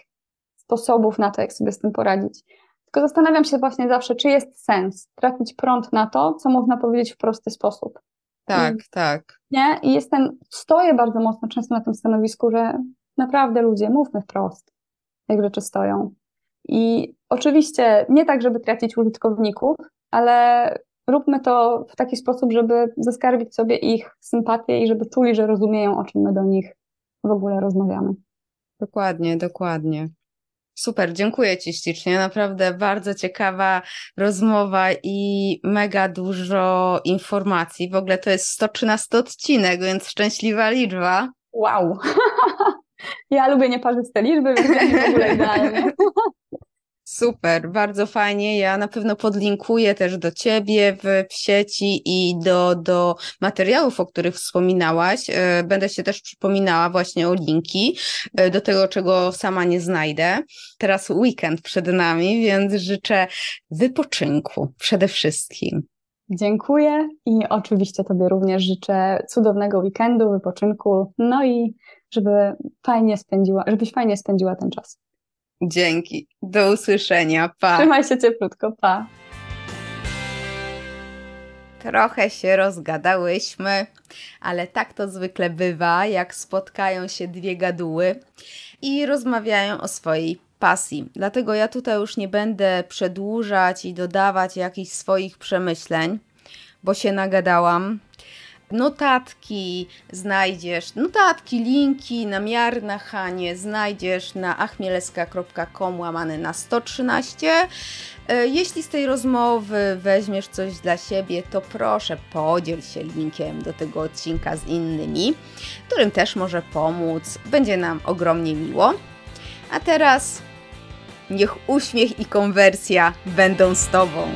sposobów na to, jak sobie z tym poradzić. Tylko zastanawiam się właśnie zawsze, czy jest sens trafić prąd na to, co można powiedzieć w prosty sposób. Tak, I, tak. Nie? I jestem, stoję bardzo mocno często na tym stanowisku, że naprawdę ludzie, mówmy wprost, jak rzeczy stoją. I oczywiście nie tak, żeby tracić użytkowników, ale róbmy to w taki sposób, żeby zaskarbić sobie ich sympatię i żeby czuli, że rozumieją, o czym my do nich w ogóle rozmawiamy. Dokładnie, dokładnie. Super, dziękuję Ci ślicznie. Naprawdę bardzo ciekawa rozmowa i mega dużo informacji. W ogóle to jest 113 odcinek, więc szczęśliwa liczba. Wow! Ja lubię nieparzyste liczby, więc w ogóle idealnie. Super, bardzo fajnie. Ja na pewno podlinkuję też do Ciebie w, sieci i do, do materiałów, o których wspominałaś. E, będę się też przypominała właśnie o linki e, do tego, czego sama nie znajdę. Teraz weekend przed nami, więc życzę wypoczynku przede wszystkim. Dziękuję i oczywiście Tobie również życzę cudownego weekendu, wypoczynku, no i żeby fajnie spędziła, żebyś fajnie spędziła ten czas. Dzięki. Do usłyszenia. Pa. Trzymaj się cieplutko. Pa. Trochę się rozgadałyśmy, ale tak to zwykle bywa, jak spotkają się dwie gaduły. i rozmawiają o swojej pasji. Dlatego ja tutaj już nie będę przedłużać i dodawać jakichś swoich przemyśleń, bo się nagadałam. Notatki znajdziesz, notatki, linki, namiary na Hanie znajdziesz na achmieleska.com łamane na 113. E, jeśli z tej rozmowy weźmiesz coś dla siebie, to proszę podziel się linkiem do tego odcinka z innymi, którym też może pomóc. Będzie nam ogromnie miło. A teraz niech uśmiech i konwersja będą z Tobą.